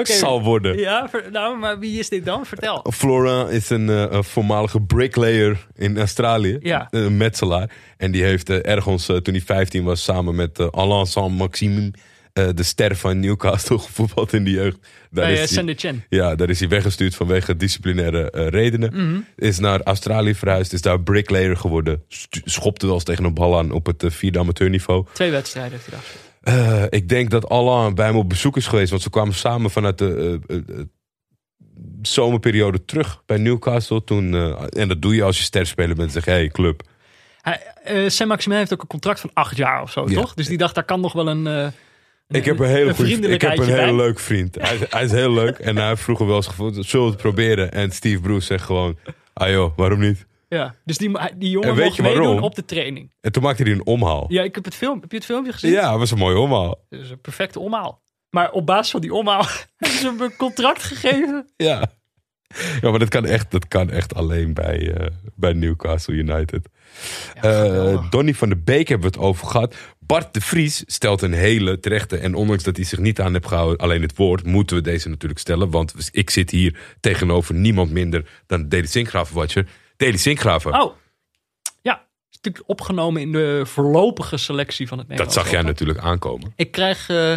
zal worden. Ja, nou, maar wie is dit dan? Vertel. Florent is een, voormalige bricklayer in Australië. Ja. Een metselaar. En die heeft ergens toen hij 15 was samen met Alain Saint-Maxime, eh, de ster van Newcastle, gevoetbald in de jeugd. Daar Bij is uh, hij- Chen. Ja, daar is hij weggestuurd vanwege disciplinaire eh, redenen. Mhm. Is naar Australië verhuisd, is daar bricklayer geworden. Schopte wel eens tegen een bal aan op het eh, vierde amateurniveau. Twee wedstrijden heeft hij daar. Eh, ik denk dat Alain bij hem op bezoek is geweest. Want ze kwamen samen vanuit de eh, eh, eh, zomerperiode terug bij Newcastle. Toen, eh, en dat doe je als je sterspeler bent. Zeg, hey, club. Hij, eh Saint-Maximin heeft ook een contract van acht jaar of zo, Ja. toch? Dus die dacht, daar kan nog wel een... eh, Ik heb een hele, goede, ik heb een hele bij. leuk vriend. Hij, is- hij is heel leuk. En hij heeft vroeger wel eens gevoeld, zullen we het proberen? En Steve Bruce zegt gewoon, ah joh, waarom niet? Ja, dus die, die jongen En weet je waarom? op de training. En toen maakte hij een omhaal. Ja, ik heb, het film, heb je het filmpje gezien? Ja, dat was een mooie omhaal. Dat is een perfecte omhaal. Maar op basis van die omhaal hebben ze hem een contract gegeven. Ja. Ja, maar dat kan echt, dat kan echt alleen bij, eh, bij Newcastle United. Ja, Eh. Donny van der Beek hebben we het over gehad. Bart de Vries stelt een hele terechte. En ondanks dat hij zich niet aan heeft gehouden, alleen het woord, moeten we deze natuurlijk stellen. Want ik zit hier tegenover niemand minder dan Deli Sinkgraven-watcher. Deli Sinkgraven, Oh, ja. Is natuurlijk opgenomen in de voorlopige selectie van het dat Nederlands. zag jij natuurlijk aankomen. Ik krijg, eh,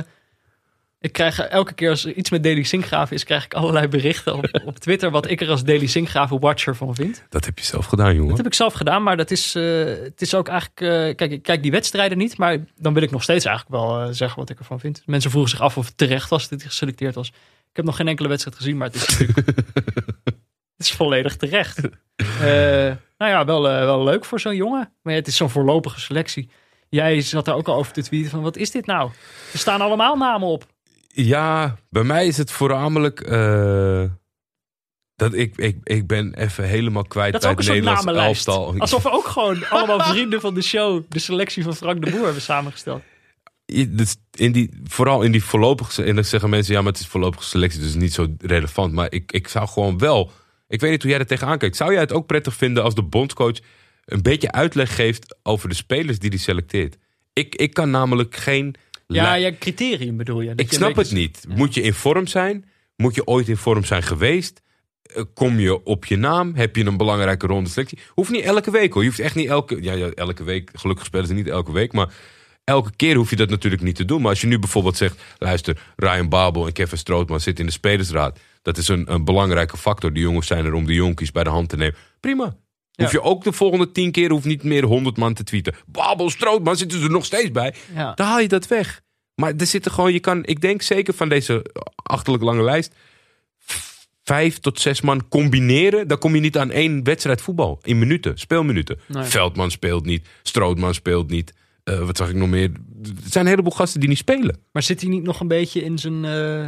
ik krijg elke keer als er iets met Daily Sinkgraven is, krijg ik allerlei berichten op, op Twitter wat ik er als Daily Sinkgraven watcher van vind. Dat heb je zelf gedaan, jongen. Dat heb ik zelf gedaan, maar dat is, eh, het is ook eigenlijk, eh, kijk, ik kijk die wedstrijden niet, maar dan wil ik nog steeds eigenlijk wel eh, zeggen wat ik ervan vind. Mensen vroegen zich af of het terecht was dat hij geselecteerd was. Ik heb nog geen enkele wedstrijd gezien, maar het is natuurlijk, het is volledig terecht. Nou ja, wel, wel leuk voor zo'n jongen, maar ja, het is zo'n voorlopige selectie. Jij zat daar ook al over te tweeten van, wat is dit nou? Er staan allemaal namen op. Ja, bij mij is het voornamelijk. eh, dat ik, ik, ik ben even helemaal kwijt Dat bij het soort Nederlands namenlijst. elftal. Alsof we ook gewoon allemaal vrienden van de show de selectie van Frank de Boer hebben samengesteld. Dus in die, vooral in die voorlopige. En dan zeggen mensen, ja, maar het is voorlopige selectie, dus niet zo relevant. Maar ik, ik zou gewoon wel. Ik weet niet hoe jij er tegenaan kijkt. Zou jij het ook prettig vinden als de bondscoach een beetje uitleg geeft over de spelers die hij selecteert? Ik, ik kan namelijk geen. Ja, ja, criterium bedoel je. Dat ik je snap het niet. Moet je in vorm zijn? Moet je ooit in vorm zijn geweest? Eh, Kom je op je naam? Heb je een belangrijke ronde selectie? Hoeft niet elke week hoor. Je hoeft echt niet elke. Ja, ja elke week. Gelukkig spelen ze niet elke week. Maar elke keer hoef je dat natuurlijk niet te doen. Maar als je nu bijvoorbeeld zegt: luister, Ryan Babel en Kevin Strootman zitten in de spelersraad. Dat is een, een belangrijke factor. Die jongens zijn er om de jonkies bij de hand te nemen. Prima. Hoef je ook de volgende tien keer hoeft niet meer honderd man te tweeten. Babel, Strootman zitten er nog steeds bij. Ja. Dan haal je dat weg. Maar er zitten gewoon, je kan, ik denk zeker van deze achterlijk lange lijst, vijf tot zes man combineren. Dan kom je niet aan één wedstrijd voetbal. In minuten, speelminuten. Nee. Veldman speelt niet, Strootman speelt niet. Eh, wat zag ik nog meer? Er zijn een heleboel gasten die niet spelen. Maar zit hij niet nog een beetje in zijn... eh,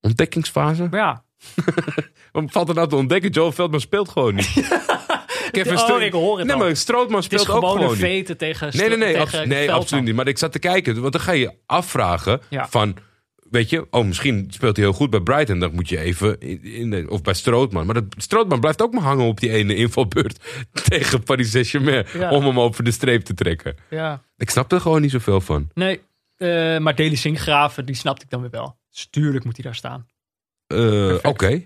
Ontdekkingsfase. ja. Wat valt er nou te ontdekken? Joel Veldman speelt gewoon niet. Kevin Oh, Stroot- ik hoor het Nee, al. maar Strootman speelt ook gewoon niet. veten tegen Nee, nee, nee, tegen nee absoluut niet. Maar ik zat te kijken, want dan ga je afvragen Ja. van weet je, oh, misschien speelt hij heel goed bij Brighton. Dan moet je even, in, of bij Strootman. Maar dat, Strootman blijft ook maar hangen op die ene invalbeurt tegen Paris Saint-Germain. Ja. Om hem over de streep te trekken. Ja. Ik snap er gewoon niet zoveel van. Nee, eh, maar Deli Sinkgraven, die snapte ik dan weer wel. Dus tuurlijk moet hij daar staan. Eh, Oké.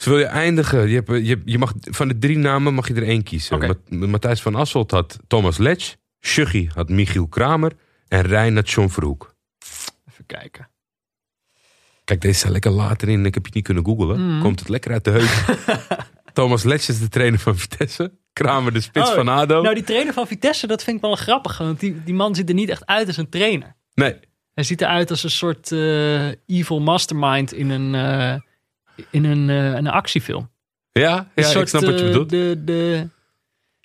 Dus wil je eindigen? Je, hebt, je, hebt- je mag, van de drie namen mag je er één kiezen. Matthijs van Asselt had Thomas Letch. Shuggy had Michiel Kramer. En Rijn had John Verhoek. Even kijken. Kijk, deze staat lekker later in. Ik heb je niet kunnen googlen. Mhm. Komt het lekker uit de heup. Thomas Letch is de trainer van Vitesse. Kramer de spits Oh, van ADO. Nou, die trainer van Vitesse, dat vind ik wel grappig. Want die, die man ziet er niet echt uit als een trainer. Nee, Hij ziet eruit als een soort eh, evil mastermind in een, eh, in een, eh, een actiefilm. ja, ja ik snap wat je eh, bedoelt. De, de,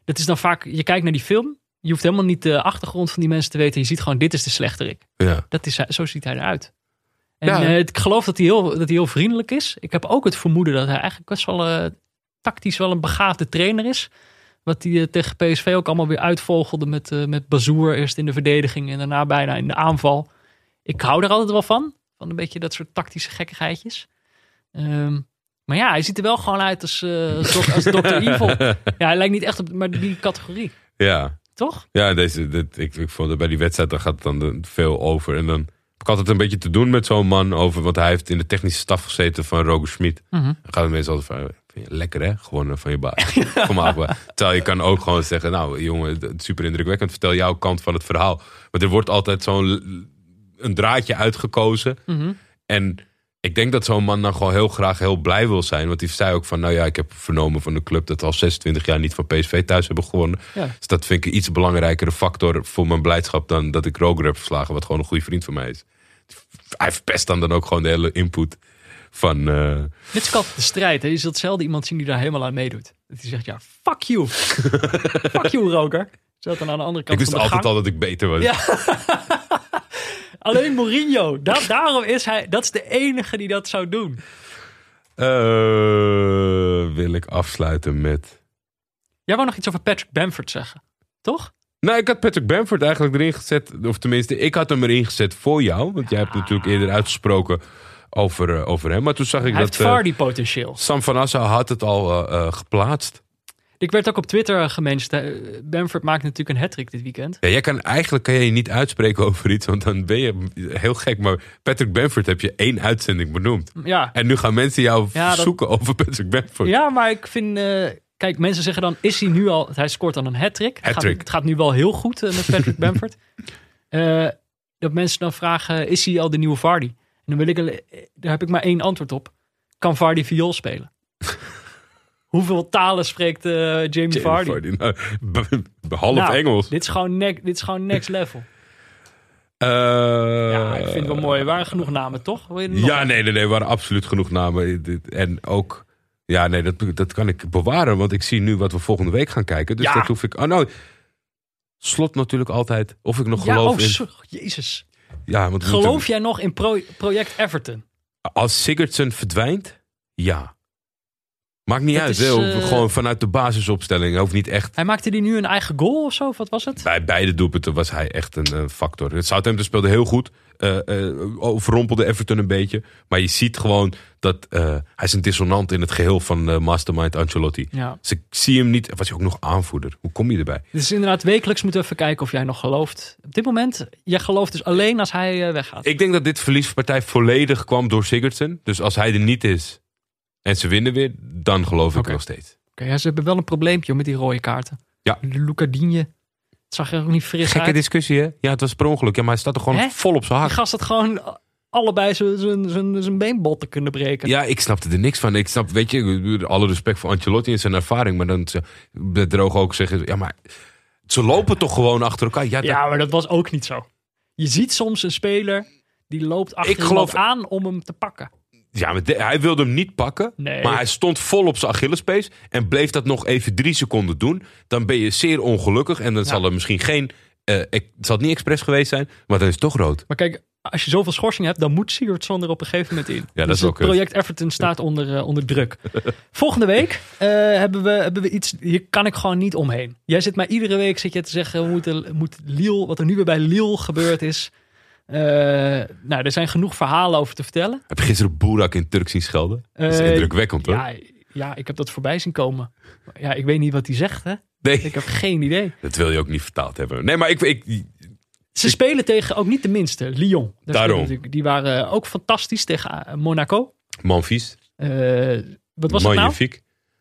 dat is dan vaak, je kijkt naar die film. Je hoeft helemaal niet de achtergrond van die mensen te weten. Je ziet gewoon, dit is de slechterik. Ja. Dat is, zo ziet hij eruit. En Ja. eh, ik geloof dat hij, heel, dat hij heel vriendelijk is. Ik heb ook het vermoeden dat hij eigenlijk best wel tactisch wel een begaafde trainer is. Wat hij tegen PSV ook allemaal weer uitvogelde met, met Bazoer. Eerst in de verdediging en daarna bijna in de aanval. Ik hou er altijd wel van. Van een beetje dat soort tactische gekkigheidjes. Ehm, maar ja, hij ziet er wel gewoon uit als, eh als, Dr. Evil. Ja, hij lijkt niet echt op maar die categorie. ja. Toch? Ja, deze, dit, ik, ik vond bij die wedstrijd, daar gaat het dan de- veel over. En dan heb ik altijd een beetje te doen met zo'n man over, want hij heeft in de technische staf gezeten van Roger Schmid. Mhm. Dan gaat het mensen altijd van, lekker hè, gewonnen van je baas. Kom maar op. Terwijl je kan ook gewoon zeggen, nou jongen, super indrukwekkend, vertel jouw kant van het verhaal. Want er wordt altijd zo'n een draadje uitgekozen. Mhm. En ik denk dat zo'n man dan gewoon heel graag heel blij wil zijn. Want die zei ook van, nou ja, ik heb vernomen van de club dat we al 26 jaar niet van PSV thuis hebben gewonnen. Ja. Dus dat vind ik een iets belangrijkere factor voor mijn blijdschap dan dat ik Roger heb verslagen, wat gewoon een goede vriend van mij is. Hij verpest dan, dan ook gewoon de hele input van... eh, Dit is altijd de strijd. Hè? Je zult zelden iemand zien die daar helemaal aan meedoet. Dat hij zegt, ja, fuck you. fuck you, Roker. Zat dan aan de andere kant ik wist van de altijd gang. al dat ik beter was. Ja. Alleen Mourinho. Da- daarom is hij... Dat is de enige die dat zou doen. Eh, wil ik afsluiten met... Jij wou nog iets over Patrick Bamford zeggen. Toch? Nou, ik had Patrick Bamford eigenlijk erin gezet. Of tenminste, ik had hem erin gezet voor jou. Want jij hebt natuurlijk eerder uitgesproken over, eh, over hem. Maar toen zag ik Hij heeft dat eh, Vardy-potentieel. Sam van Assa had het al geplaatst. Ik werd ook op Twitter gemenst. eh, Bamford maakt natuurlijk een hat dit weekend. Ja, jij kan, eigenlijk kan je je niet uitspreken over iets, want dan ben je heel gek. Maar Patrick Bamford heb je één uitzending benoemd. Ja, En nu gaan mensen jou Ja, dat- zoeken over Patrick Bamford. ja maar ik vind... eh, kijk, mensen zeggen dan, is hij nu al... Hij scoort dan een hat-trick. Het, gaat- Hat-trick. het gaat nu wel heel goed eh, met Patrick Bamford. Eh, dat mensen dan vragen, is hij al de nieuwe Vardy? En dan wil ik, eh, daar heb ik maar één antwoord op. Kan Vardy viool spelen? Hoeveel talen spreekt eh, Jamie, Jamie Vardy? Vardy, nou, b- b- half Nou, Engels. Dit is, gewoon dit is gewoon next level. Eh, Ja, ik vind het wel mooi. Er waren genoeg namen, toch? Wil je Ja, nee, nee, nee, er waren absoluut genoeg namen. En ook, ja, nee, dat, dat kan ik bewaren, want ik zie nu wat we volgende week gaan kijken. Dus Ja. dat hoef ik. Oh, nou, slot natuurlijk altijd. Of ik nog Ja, geloof oh, in. jezus. Ja, want Geloof moeten- jij nog in pro- project Everton? als Sigurdsson verdwijnt, ja. Maakt niet uit. is, eh, Gewoon vanuit de basisopstelling. Hoeft niet echt. Hij maakte die nu een eigen goal of zo? Of wat was het? Bij beide doelpunten was hij echt een eh, factor. Het Southampton speelde heel goed. eh, overrompelde Everton een beetje. Maar je ziet gewoon dat hij is een dissonant in het geheel van Mastermind Ancelotti. Ja. Dus ik zie hem niet. Was hij ook nog aanvoerder? Hoe kom je erbij? Dus inderdaad, wekelijks moeten we even kijken of jij nog gelooft. Op dit moment, jij gelooft dus alleen als hij weggaat. Ik denk dat dit verliespartij volledig kwam door Sigurdsson. Dus als hij er niet is en ze winnen weer, dan geloof ik nog steeds. Oké, ja, ze hebben wel een probleempje met die rode kaarten. Ja. De Luca Digne. Het zag er ook niet fris Gekke uit. discussie, hè? Ja, het was per ongeluk. Ja, maar hij staat er gewoon Hè? vol op zijn Die hak. gast had gewoon allebei zijn- zijn- zijn zijn beenbotten kunnen breken. Ja, ik snapte er niks van. Ik snap, weet je, alle respect voor Ancelotti en zijn ervaring. Maar dan ze- de droog ook zeggen, ja, maar ze lopen toch gewoon achter elkaar. Ja, dat- maar dat was ook niet zo. Je ziet soms een speler die loopt achter Ik geloof- iemand aan om hem te pakken. Ja maar de- hij wilde hem niet pakken. Nee. Maar hij stond vol op zijn Achillespees. En bleef dat nog even drie seconden doen. Dan ben je zeer ongelukkig. En dan Ja. zal er misschien geen... eh, ik- het zal niet expres geweest zijn. Maar dan is het toch rood. Maar kijk, als je zoveel schorsing hebt, dan moet Sigurdsson er op een gegeven moment in. dat dus is wel het kut. project Everton staat onder, eh, onder druk. Volgende week eh, hebben, we, hebben we iets, hier kan ik gewoon niet omheen. Jij zit mij iedere week zit je te zeggen, we moeten, moet Lille, wat er nu weer bij Lille gebeurd is. Eh, nou, er zijn genoeg verhalen over te vertellen. Heb je gisteren Boerak in Turk zien schelden? Dat is Eh, indrukwekkend hoor. Ja, ja, ik heb dat voorbij zien komen. Ja, ik weet niet wat hij zegt, hè? nee, Ik heb geen idee. dat wil je ook niet vertaald hebben. Nee, maar ik, ik, Ze spelen tegen ook niet de minste, Lyon. Daar Daarom. Die waren ook fantastisch tegen eh, Monaco. Manfies, Eh, wat was het nou?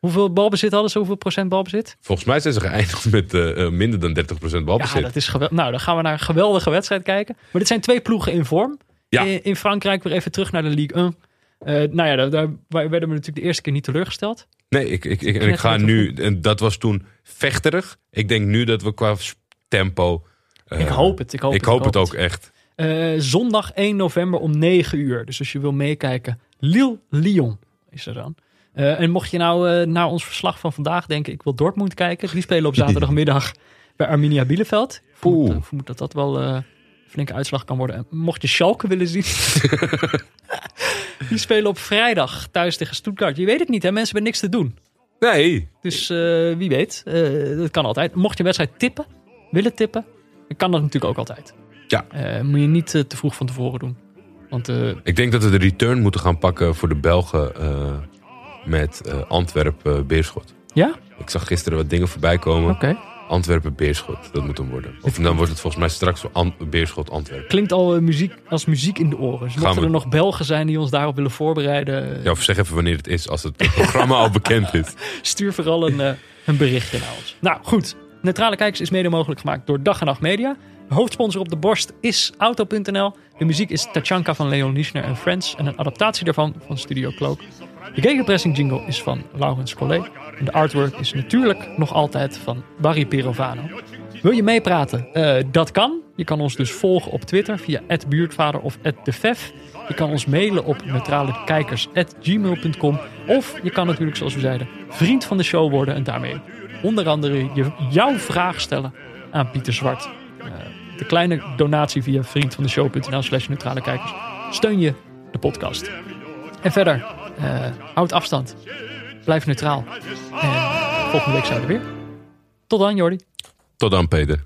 Hoeveel balbezit hadden ze? Hoeveel procent balbezit? Volgens mij zijn ze geëindigd met eh, eh, minder dan 30% balbezit. Ja, dat is geweldig. Nou, dan gaan we naar een geweldige wedstrijd kijken. Maar dit zijn twee ploegen in vorm. Ja. In, in Frankrijk weer even terug naar de Ligue 1. Eh, nou ja, daar, daar werden we natuurlijk de eerste keer niet teleurgesteld. Nee, ik, ik, ik, en ik ga nu, en dat was toen vechterig. Ik denk nu dat we qua tempo. ik hoop het. Ik hoop, ik het, hoop het ook echt. Zondag 1 november om 9 uur. Dus als je wil meekijken, Lille-Lyon is er dan. Eh, en mocht je nou eh, naar ons verslag van vandaag denken, ik wil Dortmund kijken. Die spelen op zaterdagmiddag bij Arminia Bielefeld. Ik vermoed, Oeh. eh, vermoed dat dat wel eh, een flinke uitslag kan worden. En mocht je Schalke willen zien, die spelen op vrijdag thuis tegen Stuttgart. Je weet het niet, hè? Mensen hebben niks te doen. Nee, Dus wie weet, dat kan altijd. Mocht je wedstrijd tippen, willen tippen, dan kan dat natuurlijk ook altijd. Ja. Moet je niet te vroeg van tevoren doen. Want ik denk dat we de return moeten gaan pakken voor de Belgen met eh, Antwerpen-Beerschot. ja, Ik zag gisteren wat dingen voorbij komen. oké. Antwerpen-Beerschot, dat moet hem worden. Of dan wordt het volgens mij straks wel An- Beerschot-Antwerpen. Klinkt al eh, muziek, als muziek in de oren. Dus mochten we. er nog Belgen zijn die ons daarop willen voorbereiden, Ja, of zeg even wanneer het is, als het programma al bekend is. stuur vooral een, eh, een berichtje naar ons. Nou goed, Neutrale Kijkers is mede mogelijk gemaakt door Dag en Nacht Media. Hoofdsponsor op de borst is Auto.nl. De muziek is Tachanka van Leon Lischner en Friends en een adaptatie daarvan van Studio Cloak. De gegenpressing jingle is van Laurens Collet. En de artwork is natuurlijk nog altijd van Barry Pirovano. Wil je meepraten? Eh, dat kan. Je kan ons dus volgen op Twitter via buurtvader of @defef. Je kan ons mailen op neutralekijkers.gmail.com. Of je kan natuurlijk, zoals we zeiden, vriend van de show worden. En daarmee onder andere je, jouw vraag stellen aan Pieter Zwart. Eh, de kleine donatie via vriendvandeshow.nl slash neutrale kijkers. Steun je de podcast. En verder, houd afstand. Blijf neutraal. En volgende week zijn we er weer. Tot dan, Jordi. Tot dan, Peter.